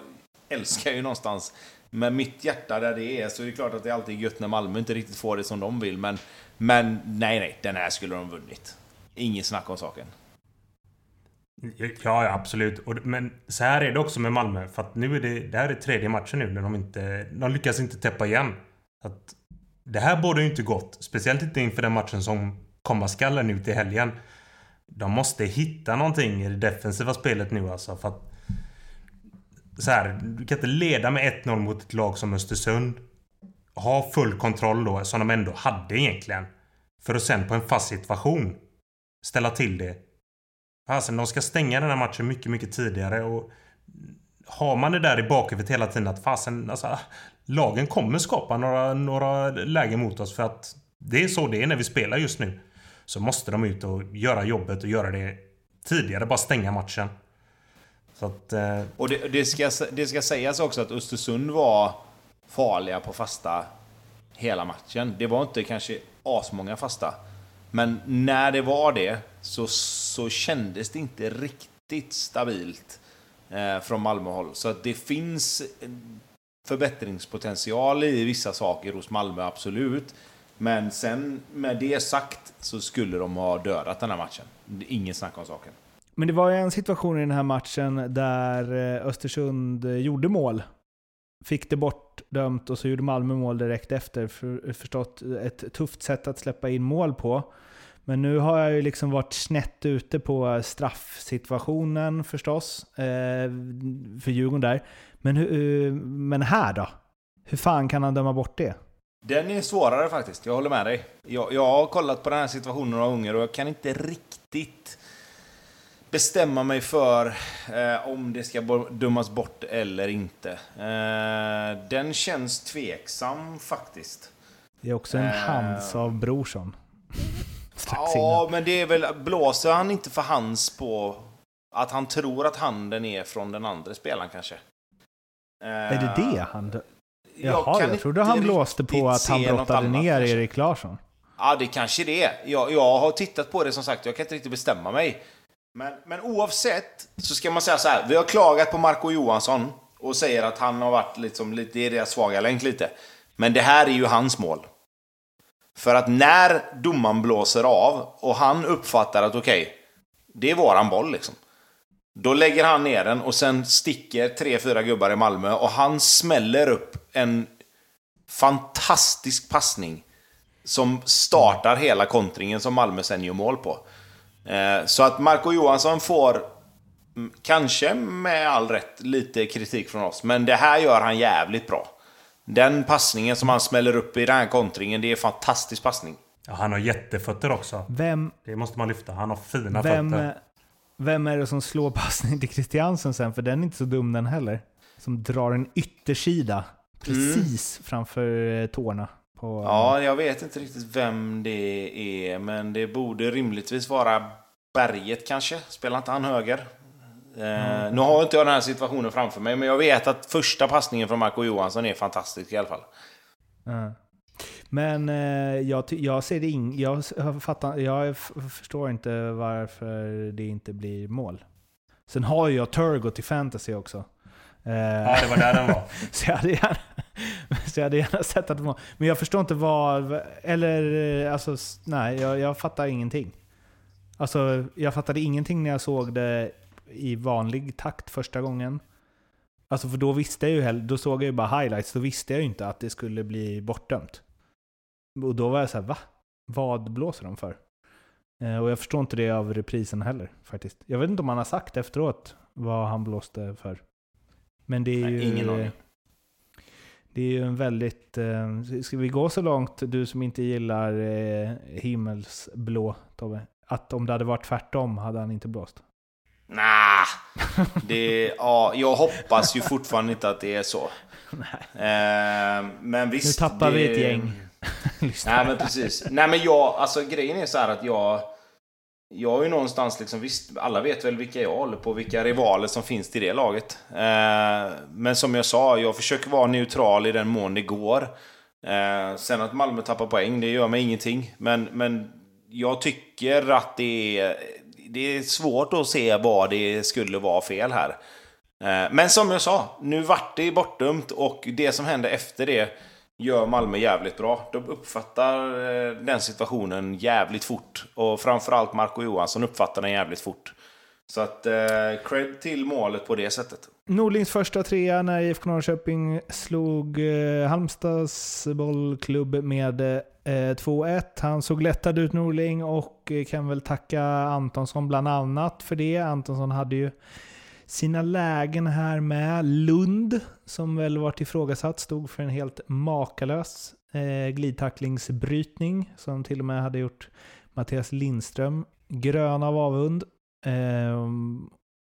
S2: älskar ju någonstans med mitt hjärta där det är så är det klart att det alltid är gött när Malmö inte riktigt får det som de vill. Men, men nej, nej, den här skulle de vunnit. Inget snack om saken.
S3: Ja, ja absolut. Men så här är det också med Malmö. För att nu är det, det här är tredje matchen nu när de inte... De lyckas inte täppa igen. Att det här borde ju inte gått. Speciellt inte inför den matchen som komma skall nu till helgen. De måste hitta någonting i det defensiva spelet nu alltså. För att så här, du kan inte leda med 1-0 mot ett lag som Östersund. Ha full kontroll då, som de ändå hade egentligen. För att sen på en fast situation ställa till det. Alltså, de ska stänga den här matchen mycket, mycket tidigare. Och har man det där i bakhuvudet hela tiden att fasen, alltså, lagen kommer skapa några, några lägen mot oss för att det är så det är när vi spelar just nu. Så måste de ut och göra jobbet och göra det tidigare, bara stänga matchen. Att, eh...
S2: Och det, det, ska, det ska sägas också att Östersund var farliga på fasta hela matchen. Det var inte kanske asmånga fasta. Men när det var det så, så kändes det inte riktigt stabilt eh, från Malmöhåll. Så att det finns förbättringspotential i vissa saker hos Malmö, absolut. Men sen med det sagt så skulle de ha dödat den här matchen. Inget snack om saken.
S1: Men det var ju en situation i den här matchen där eh, Östersund eh, gjorde mål. Fick det bortdömt och så gjorde Malmö mål direkt efter. För, eh, förstått ett tufft sätt att släppa in mål på. Men nu har jag ju liksom varit snett ute på straffsituationen förstås, eh, för Djurgården där. Men, hur, men här då? Hur fan kan han döma bort det?
S2: Den är svårare faktiskt, jag håller med dig. Jag, jag har kollat på den här situationen några gånger och jag kan inte riktigt bestämma mig för eh, om det ska dömas bort eller inte. Eh, den känns tveksam faktiskt.
S1: Det är också en eh, hands av Brorsson.
S2: ja, men det är väl... Blåser han inte för hands på att han tror att handen är från den andra spelaren kanske?
S1: Är det det han... Jaha, jag, jag trodde han blåste på att han brottade ner kanske. Erik Larsson.
S2: Ja, det kanske det är. Jag, jag har tittat på det som sagt, jag kan inte riktigt bestämma mig. Men, men oavsett så ska man säga så här. Vi har klagat på Marco Johansson och säger att han har varit liksom, lite, det är deras svaga länk lite. Men det här är ju hans mål. För att när domaren blåser av och han uppfattar att okej, okay, det är våran boll liksom. Då lägger han ner den och sen sticker tre, fyra gubbar i Malmö och han smäller upp en fantastisk passning som startar hela kontringen som Malmö sen gör mål på. Eh, så att Marco Johansson får, mm, kanske med all rätt, lite kritik från oss. Men det här gör han jävligt bra. Den passningen som han smäller upp i den här kontringen, det är en fantastisk passning.
S3: Ja, han har jättefötter också.
S1: Vem,
S3: det måste man lyfta. Han har fina
S1: vem,
S3: fötter.
S1: Vem är det som slår passningen till Christiansen sen? För den är inte så dum den heller. Som drar en yttersida precis mm. framför eh, tårna. På,
S2: ja, jag vet inte riktigt vem det är, men det borde rimligtvis vara Berget kanske. Spelar inte han höger? Mm. nu har inte jag den här situationen framför mig, men jag vet att första passningen från Marco Johansson är fantastisk i alla fall.
S1: Mm. Men eh, jag, jag ser det in, jag, fattar, jag förstår inte varför det inte blir mål. Sen har jag Turgo till fantasy också.
S3: Eh, ja, det var där den var.
S1: så, jag hade gärna, så jag hade gärna sett att det var... Men jag förstår inte vad... Eller eh, alltså, nej, jag, jag fattar ingenting. Alltså, jag fattade ingenting när jag såg det i vanlig takt första gången. Alltså för då visste jag ju, då såg jag ju bara highlights, då visste jag ju inte att det skulle bli bortdömt. Och då var jag så här, va? Vad blåser de för? Eh, och jag förstår inte det av reprisen heller faktiskt. Jag vet inte om han har sagt efteråt vad han blåste för. Men det är Nej, ju...
S2: Ingen aning.
S1: Det är ju en väldigt... Eh, ska vi gå så långt, du som inte gillar eh, himmelsblå, Tobbe? Att om det hade varit tvärtom hade han inte blåst?
S2: Nah, det, ja, jag hoppas ju fortfarande inte att det är så. Eh, men visst.
S1: Nu tappar
S2: det,
S1: vi ett gäng.
S2: Nej men precis. Nej men jag, alltså grejen är så här att jag... Jag har ju någonstans liksom, visst, alla vet väl vilka jag håller på, vilka rivaler som finns till det laget. Eh, men som jag sa, jag försöker vara neutral i den mån det går. Eh, sen att Malmö tappar poäng, det gör mig ingenting. Men, men jag tycker att det är, det är svårt att se vad det skulle vara fel här. Eh, men som jag sa, nu vart det bortdömt och det som hände efter det gör Malmö jävligt bra. De uppfattar eh, den situationen jävligt fort. Och framförallt Marco Johansson uppfattar den jävligt fort. Så att eh, cred till målet på det sättet.
S1: Nordlings första trea när IFK Norrköping slog eh, Halmstads bollklubb med eh, 2-1. Han såg lättad ut Norling och eh, kan väl tacka Antonsson bland annat för det. Antonsson hade ju sina lägen här med Lund, som väl varit ifrågasatt, stod för en helt makalös eh, glidtacklingsbrytning som till och med hade gjort Mattias Lindström grön av avund. Eh,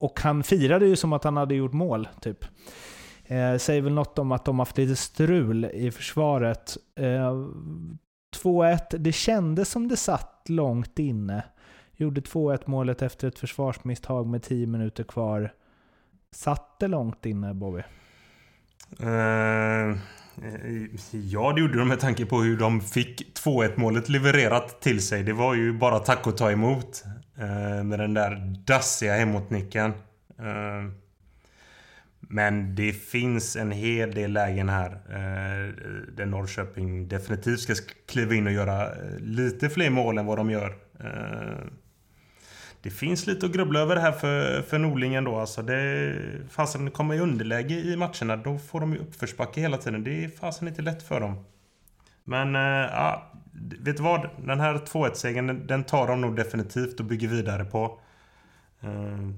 S1: och han firade ju som att han hade gjort mål, typ. Eh, säger väl något om att de haft lite strul i försvaret. Eh, 2-1, det kändes som det satt långt inne. Gjorde 2-1 målet efter ett försvarsmisstag med 10 minuter kvar. Satt det långt inne Bobby?
S3: Uh, ja, det gjorde de med tanke på hur de fick 2-1 målet levererat till sig. Det var ju bara tack och ta emot. Uh, med den där dassiga hemåtnicken. Uh, eh, Men det finns en hel del lägen här eh, där Norrköping definitivt ska kliva in och göra lite fler mål än vad de gör. Eh, det finns lite att grubbla över här för, för Norlingen då. Alltså det, fasen kommer i underläge i matcherna, då får de ju uppförsbacke hela tiden. Det är fasen inte lätt för dem. Men, äh, ja, vet du vad? Den här 2-1-segern, den tar de nog definitivt och bygger vidare på. Uh,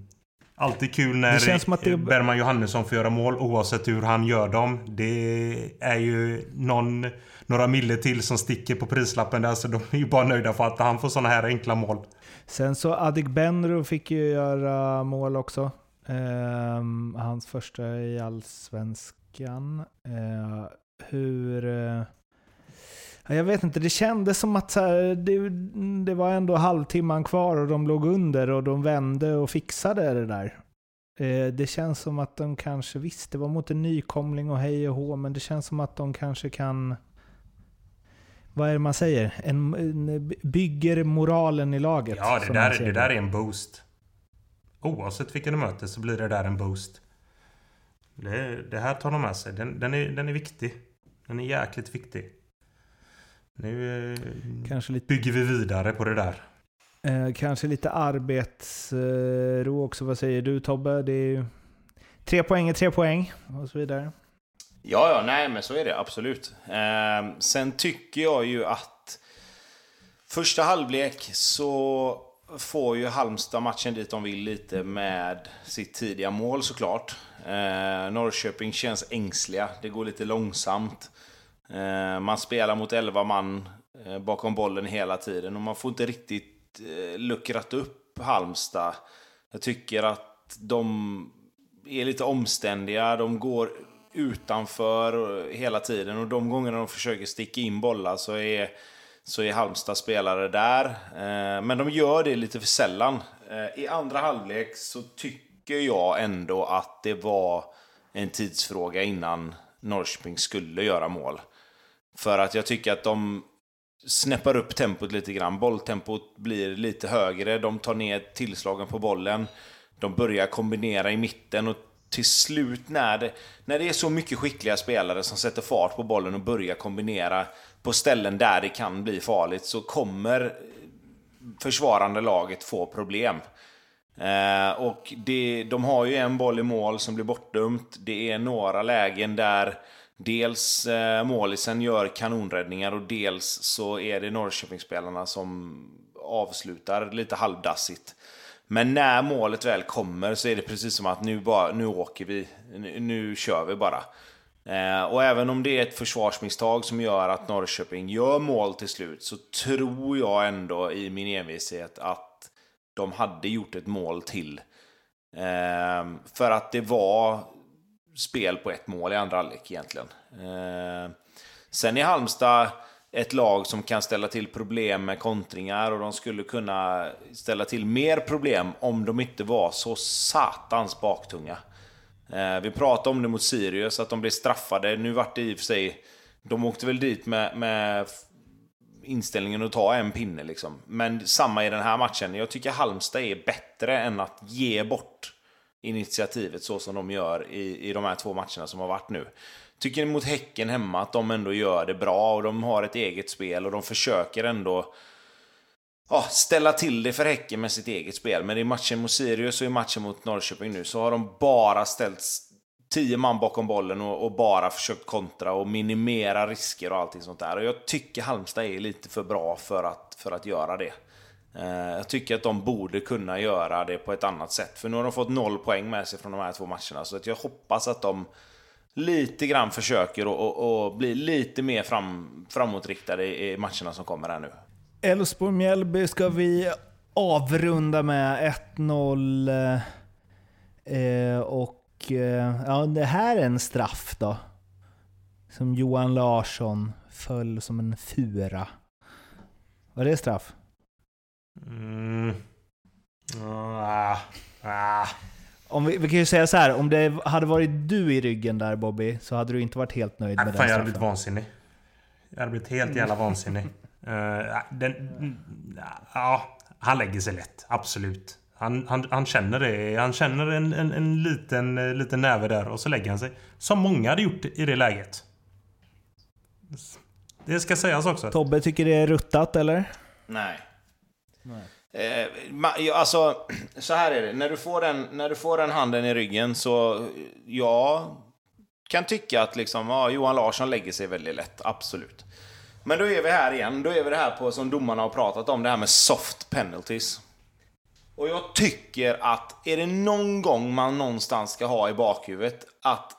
S3: alltid kul när det det... Bergman Johannesson får göra mål oavsett hur han gör dem. Det är ju någon, några mille till som sticker på prislappen där så de är ju bara nöjda för att han får såna här enkla mål.
S1: Sen så Adegbenro fick ju göra mål också. Eh, hans första i Allsvenskan. Eh, hur... Eh, jag vet inte, det kändes som att här, det, det, var ändå halvtimman kvar och de låg under och de vände och fixade det där. Eh, det känns som att de kanske, visst det var mot en nykomling och hej och hå, men det känns som att de kanske kan vad är det man säger? En, en bygger moralen i laget.
S3: Ja, det, där, det där är en boost. Oavsett vilka de möter så blir det där en boost. Det, det här tar de med sig. Den, den, är, den är viktig. Den är jäkligt viktig. Nu eh, kanske lite, bygger vi vidare på det där.
S1: Eh, kanske lite arbetsro också. Vad säger du Tobbe? Det är tre poäng är tre poäng och så vidare.
S2: Ja, ja, nej men så är det absolut. Eh, sen tycker jag ju att första halvlek så får ju Halmstad matchen dit de vill lite med sitt tidiga mål såklart. Eh, Norrköping känns ängsliga, det går lite långsamt. Eh, man spelar mot 11 man eh, bakom bollen hela tiden och man får inte riktigt eh, luckrat upp Halmstad. Jag tycker att de är lite omständiga, de går utanför hela tiden. Och de gångerna de försöker sticka in bollar så är, så är Halmstad spelare där. Eh, men de gör det lite för sällan. Eh, I andra halvlek så tycker jag ändå att det var en tidsfråga innan Norrköping skulle göra mål. För att jag tycker att de snäppar upp tempot lite grann. Bolltempot blir lite högre. De tar ner tillslagen på bollen. De börjar kombinera i mitten och till slut när det, när det är så mycket skickliga spelare som sätter fart på bollen och börjar kombinera på ställen där det kan bli farligt så kommer försvarande laget få problem. Eh, och det, de har ju en boll i mål som blir bortdömt. Det är några lägen där dels eh, målisen gör kanonräddningar och dels så är det Norrköpingsspelarna som avslutar lite halvdassigt. Men när målet väl kommer så är det precis som att nu, bara, nu åker vi. Nu, nu kör vi bara. Eh, och även om det är ett försvarsmisstag som gör att Norrköping gör mål till slut så tror jag ändå i min envishet att de hade gjort ett mål till. Eh, för att det var spel på ett mål i andra halvlek egentligen. Eh, sen i Halmstad ett lag som kan ställa till problem med kontringar och de skulle kunna ställa till mer problem om de inte var så satans baktunga. Eh, vi pratade om det mot Sirius, att de blev straffade. Nu vart det i och för sig... De åkte väl dit med, med inställningen att ta en pinne liksom. Men samma i den här matchen. Jag tycker Halmstad är bättre än att ge bort initiativet så som de gör i, i de här två matcherna som har varit nu tycker mot Häcken hemma att de ändå gör det bra och de har ett eget spel och de försöker ändå ja, ställa till det för Häcken med sitt eget spel. Men i matchen mot Sirius och i matchen mot Norrköping nu så har de bara ställt tio man bakom bollen och, och, bara försökt kontra och minimera risker och allting sånt där. Och jag tycker Halmstad är lite för bra för att, för att göra det. Eh, jag tycker att de borde kunna göra det på ett annat sätt. För nu har de fått noll poäng med sig från de här två matcherna. Så att jag hoppas att de lite grann försöker att bli lite mer fram, framåtriktade i matcherna som kommer här nu.
S1: Elfsborg-Mjällby ska vi avrunda med 1-0. Eh, och eh, ja, det här är en straff då. Som Johan Larsson föll som en fura. Var det straff? Mm.
S3: Ah. Ah.
S1: Om vi, vi, kan ju säga så här, om det hade varit du i ryggen där Bobby, så hade du inte varit helt nöjd med
S3: Nej,
S1: den fan,
S3: Jag hade blivit vansinnig. Jag hade blivit helt jävla vansinnig. Uh, den, ja, han lägger sig lätt. Absolut. Han, han, han känner det. Han känner en, en, en liten, liten näve där och så lägger han sig. Som många hade gjort i det läget. Det ska sägas också.
S1: Tobbe tycker det är ruttat, eller?
S2: Nej. Nej. Eh, alltså, så här är det. När du, får den, när du får den handen i ryggen så, jag kan tycka att liksom, ja, Johan Larsson lägger sig väldigt lätt. Absolut. Men då är vi här igen. Då är vi det här på som domarna har pratat om, det här med soft penalties. Och jag tycker att är det någon gång man någonstans ska ha i bakhuvudet att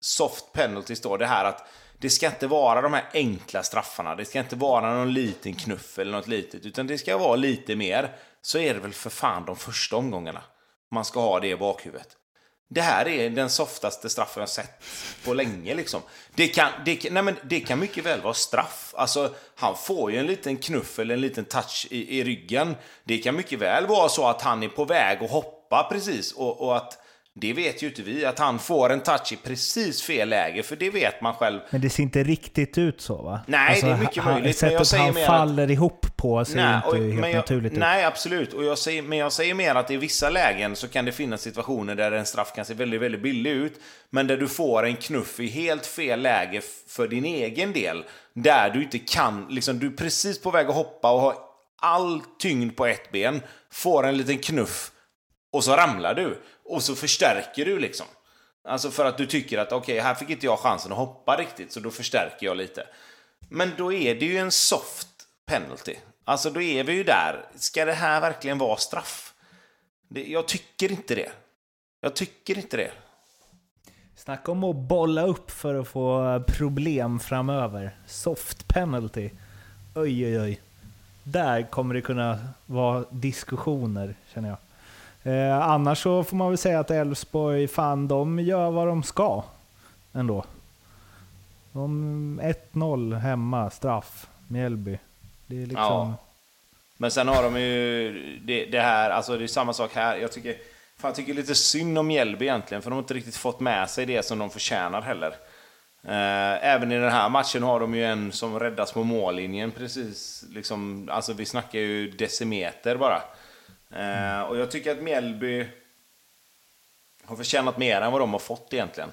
S2: soft penalties då, det här att det ska inte vara de här enkla straffarna. Det ska inte vara någon liten knuff eller något litet, utan det ska vara lite mer. Så är det väl för fan de första omgångarna. Man ska ha det i bakhuvudet. Det här är den softaste straffen jag sett på länge. Liksom. Det, kan, det, nej men det kan mycket väl vara straff. Alltså, han får ju en liten knuff eller en liten touch i, i ryggen. Det kan mycket väl vara så att han är på väg att hoppa precis och, och att det vet ju inte vi, att han får en touch i precis fel läge, för det vet man själv.
S1: Men det ser inte riktigt ut så va?
S2: Nej, alltså, det är mycket han, möjligt.
S1: Sättet men han faller att... ihop på ser nej, inte och, helt
S2: jag,
S1: naturligt ut.
S2: Nej, absolut. Och jag säger, men jag säger mer att i vissa lägen så kan det finnas situationer där en straff kan se väldigt, väldigt billig ut, men där du får en knuff i helt fel läge för din egen del. Där du inte kan, liksom, du är precis på väg att hoppa och har all tyngd på ett ben, får en liten knuff och så ramlar du. Och så förstärker du liksom. Alltså för att du tycker att okej, okay, här fick inte jag chansen att hoppa riktigt, så då förstärker jag lite. Men då är det ju en soft penalty. Alltså då är vi ju där. Ska det här verkligen vara straff? Det, jag tycker inte det. Jag tycker inte det.
S1: Snacka om att bolla upp för att få problem framöver. Soft penalty. Oj, oj, oj. Där kommer det kunna vara diskussioner, känner jag. Eh, annars så får man väl säga att Elfsborg, fan de gör vad de ska ändå. De 1-0 hemma, straff, Mjällby. Det är liksom... Ja.
S2: Men sen har de ju det, det, här, alltså det är samma sak här. Jag tycker, fan, jag tycker lite synd om Mjällby egentligen, för de har inte riktigt fått med sig det som de förtjänar heller. Eh, även i den här matchen har de ju en som räddas på mållinjen precis. Liksom, alltså vi snackar ju decimeter bara. Eh, och jag tycker att Mjällby har förtjänat mer än vad de har fått egentligen.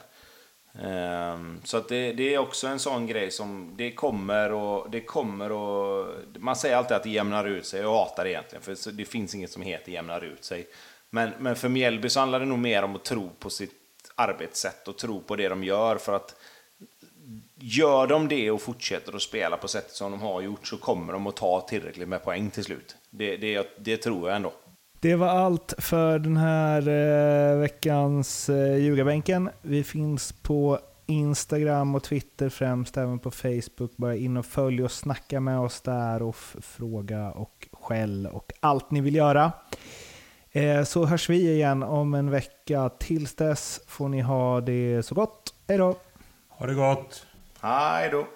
S2: Eh, så att det, det, är också en sån grej som det kommer och det kommer och man säger alltid att det jämnar ut sig. Jag hatar det egentligen för det finns inget som heter jämnar ut sig. Men, men för Mjällby så handlar det nog mer om att tro på sitt arbetssätt och tro på det de gör för att gör de det och fortsätter att spela på sättet som de har gjort så kommer de att ta tillräckligt med poäng till slut. Det, det, det tror jag ändå.
S1: Det var allt för den här eh, veckans eh, ljugarbänken. Vi finns på Instagram och Twitter främst, även på Facebook. Bara in och följ och snacka med oss där och fråga och skäll och allt ni vill göra. Eh, så hörs vi igen om en vecka. Tills dess får ni ha det så gott. Hej då!
S3: Ha det gott!
S2: Hej då!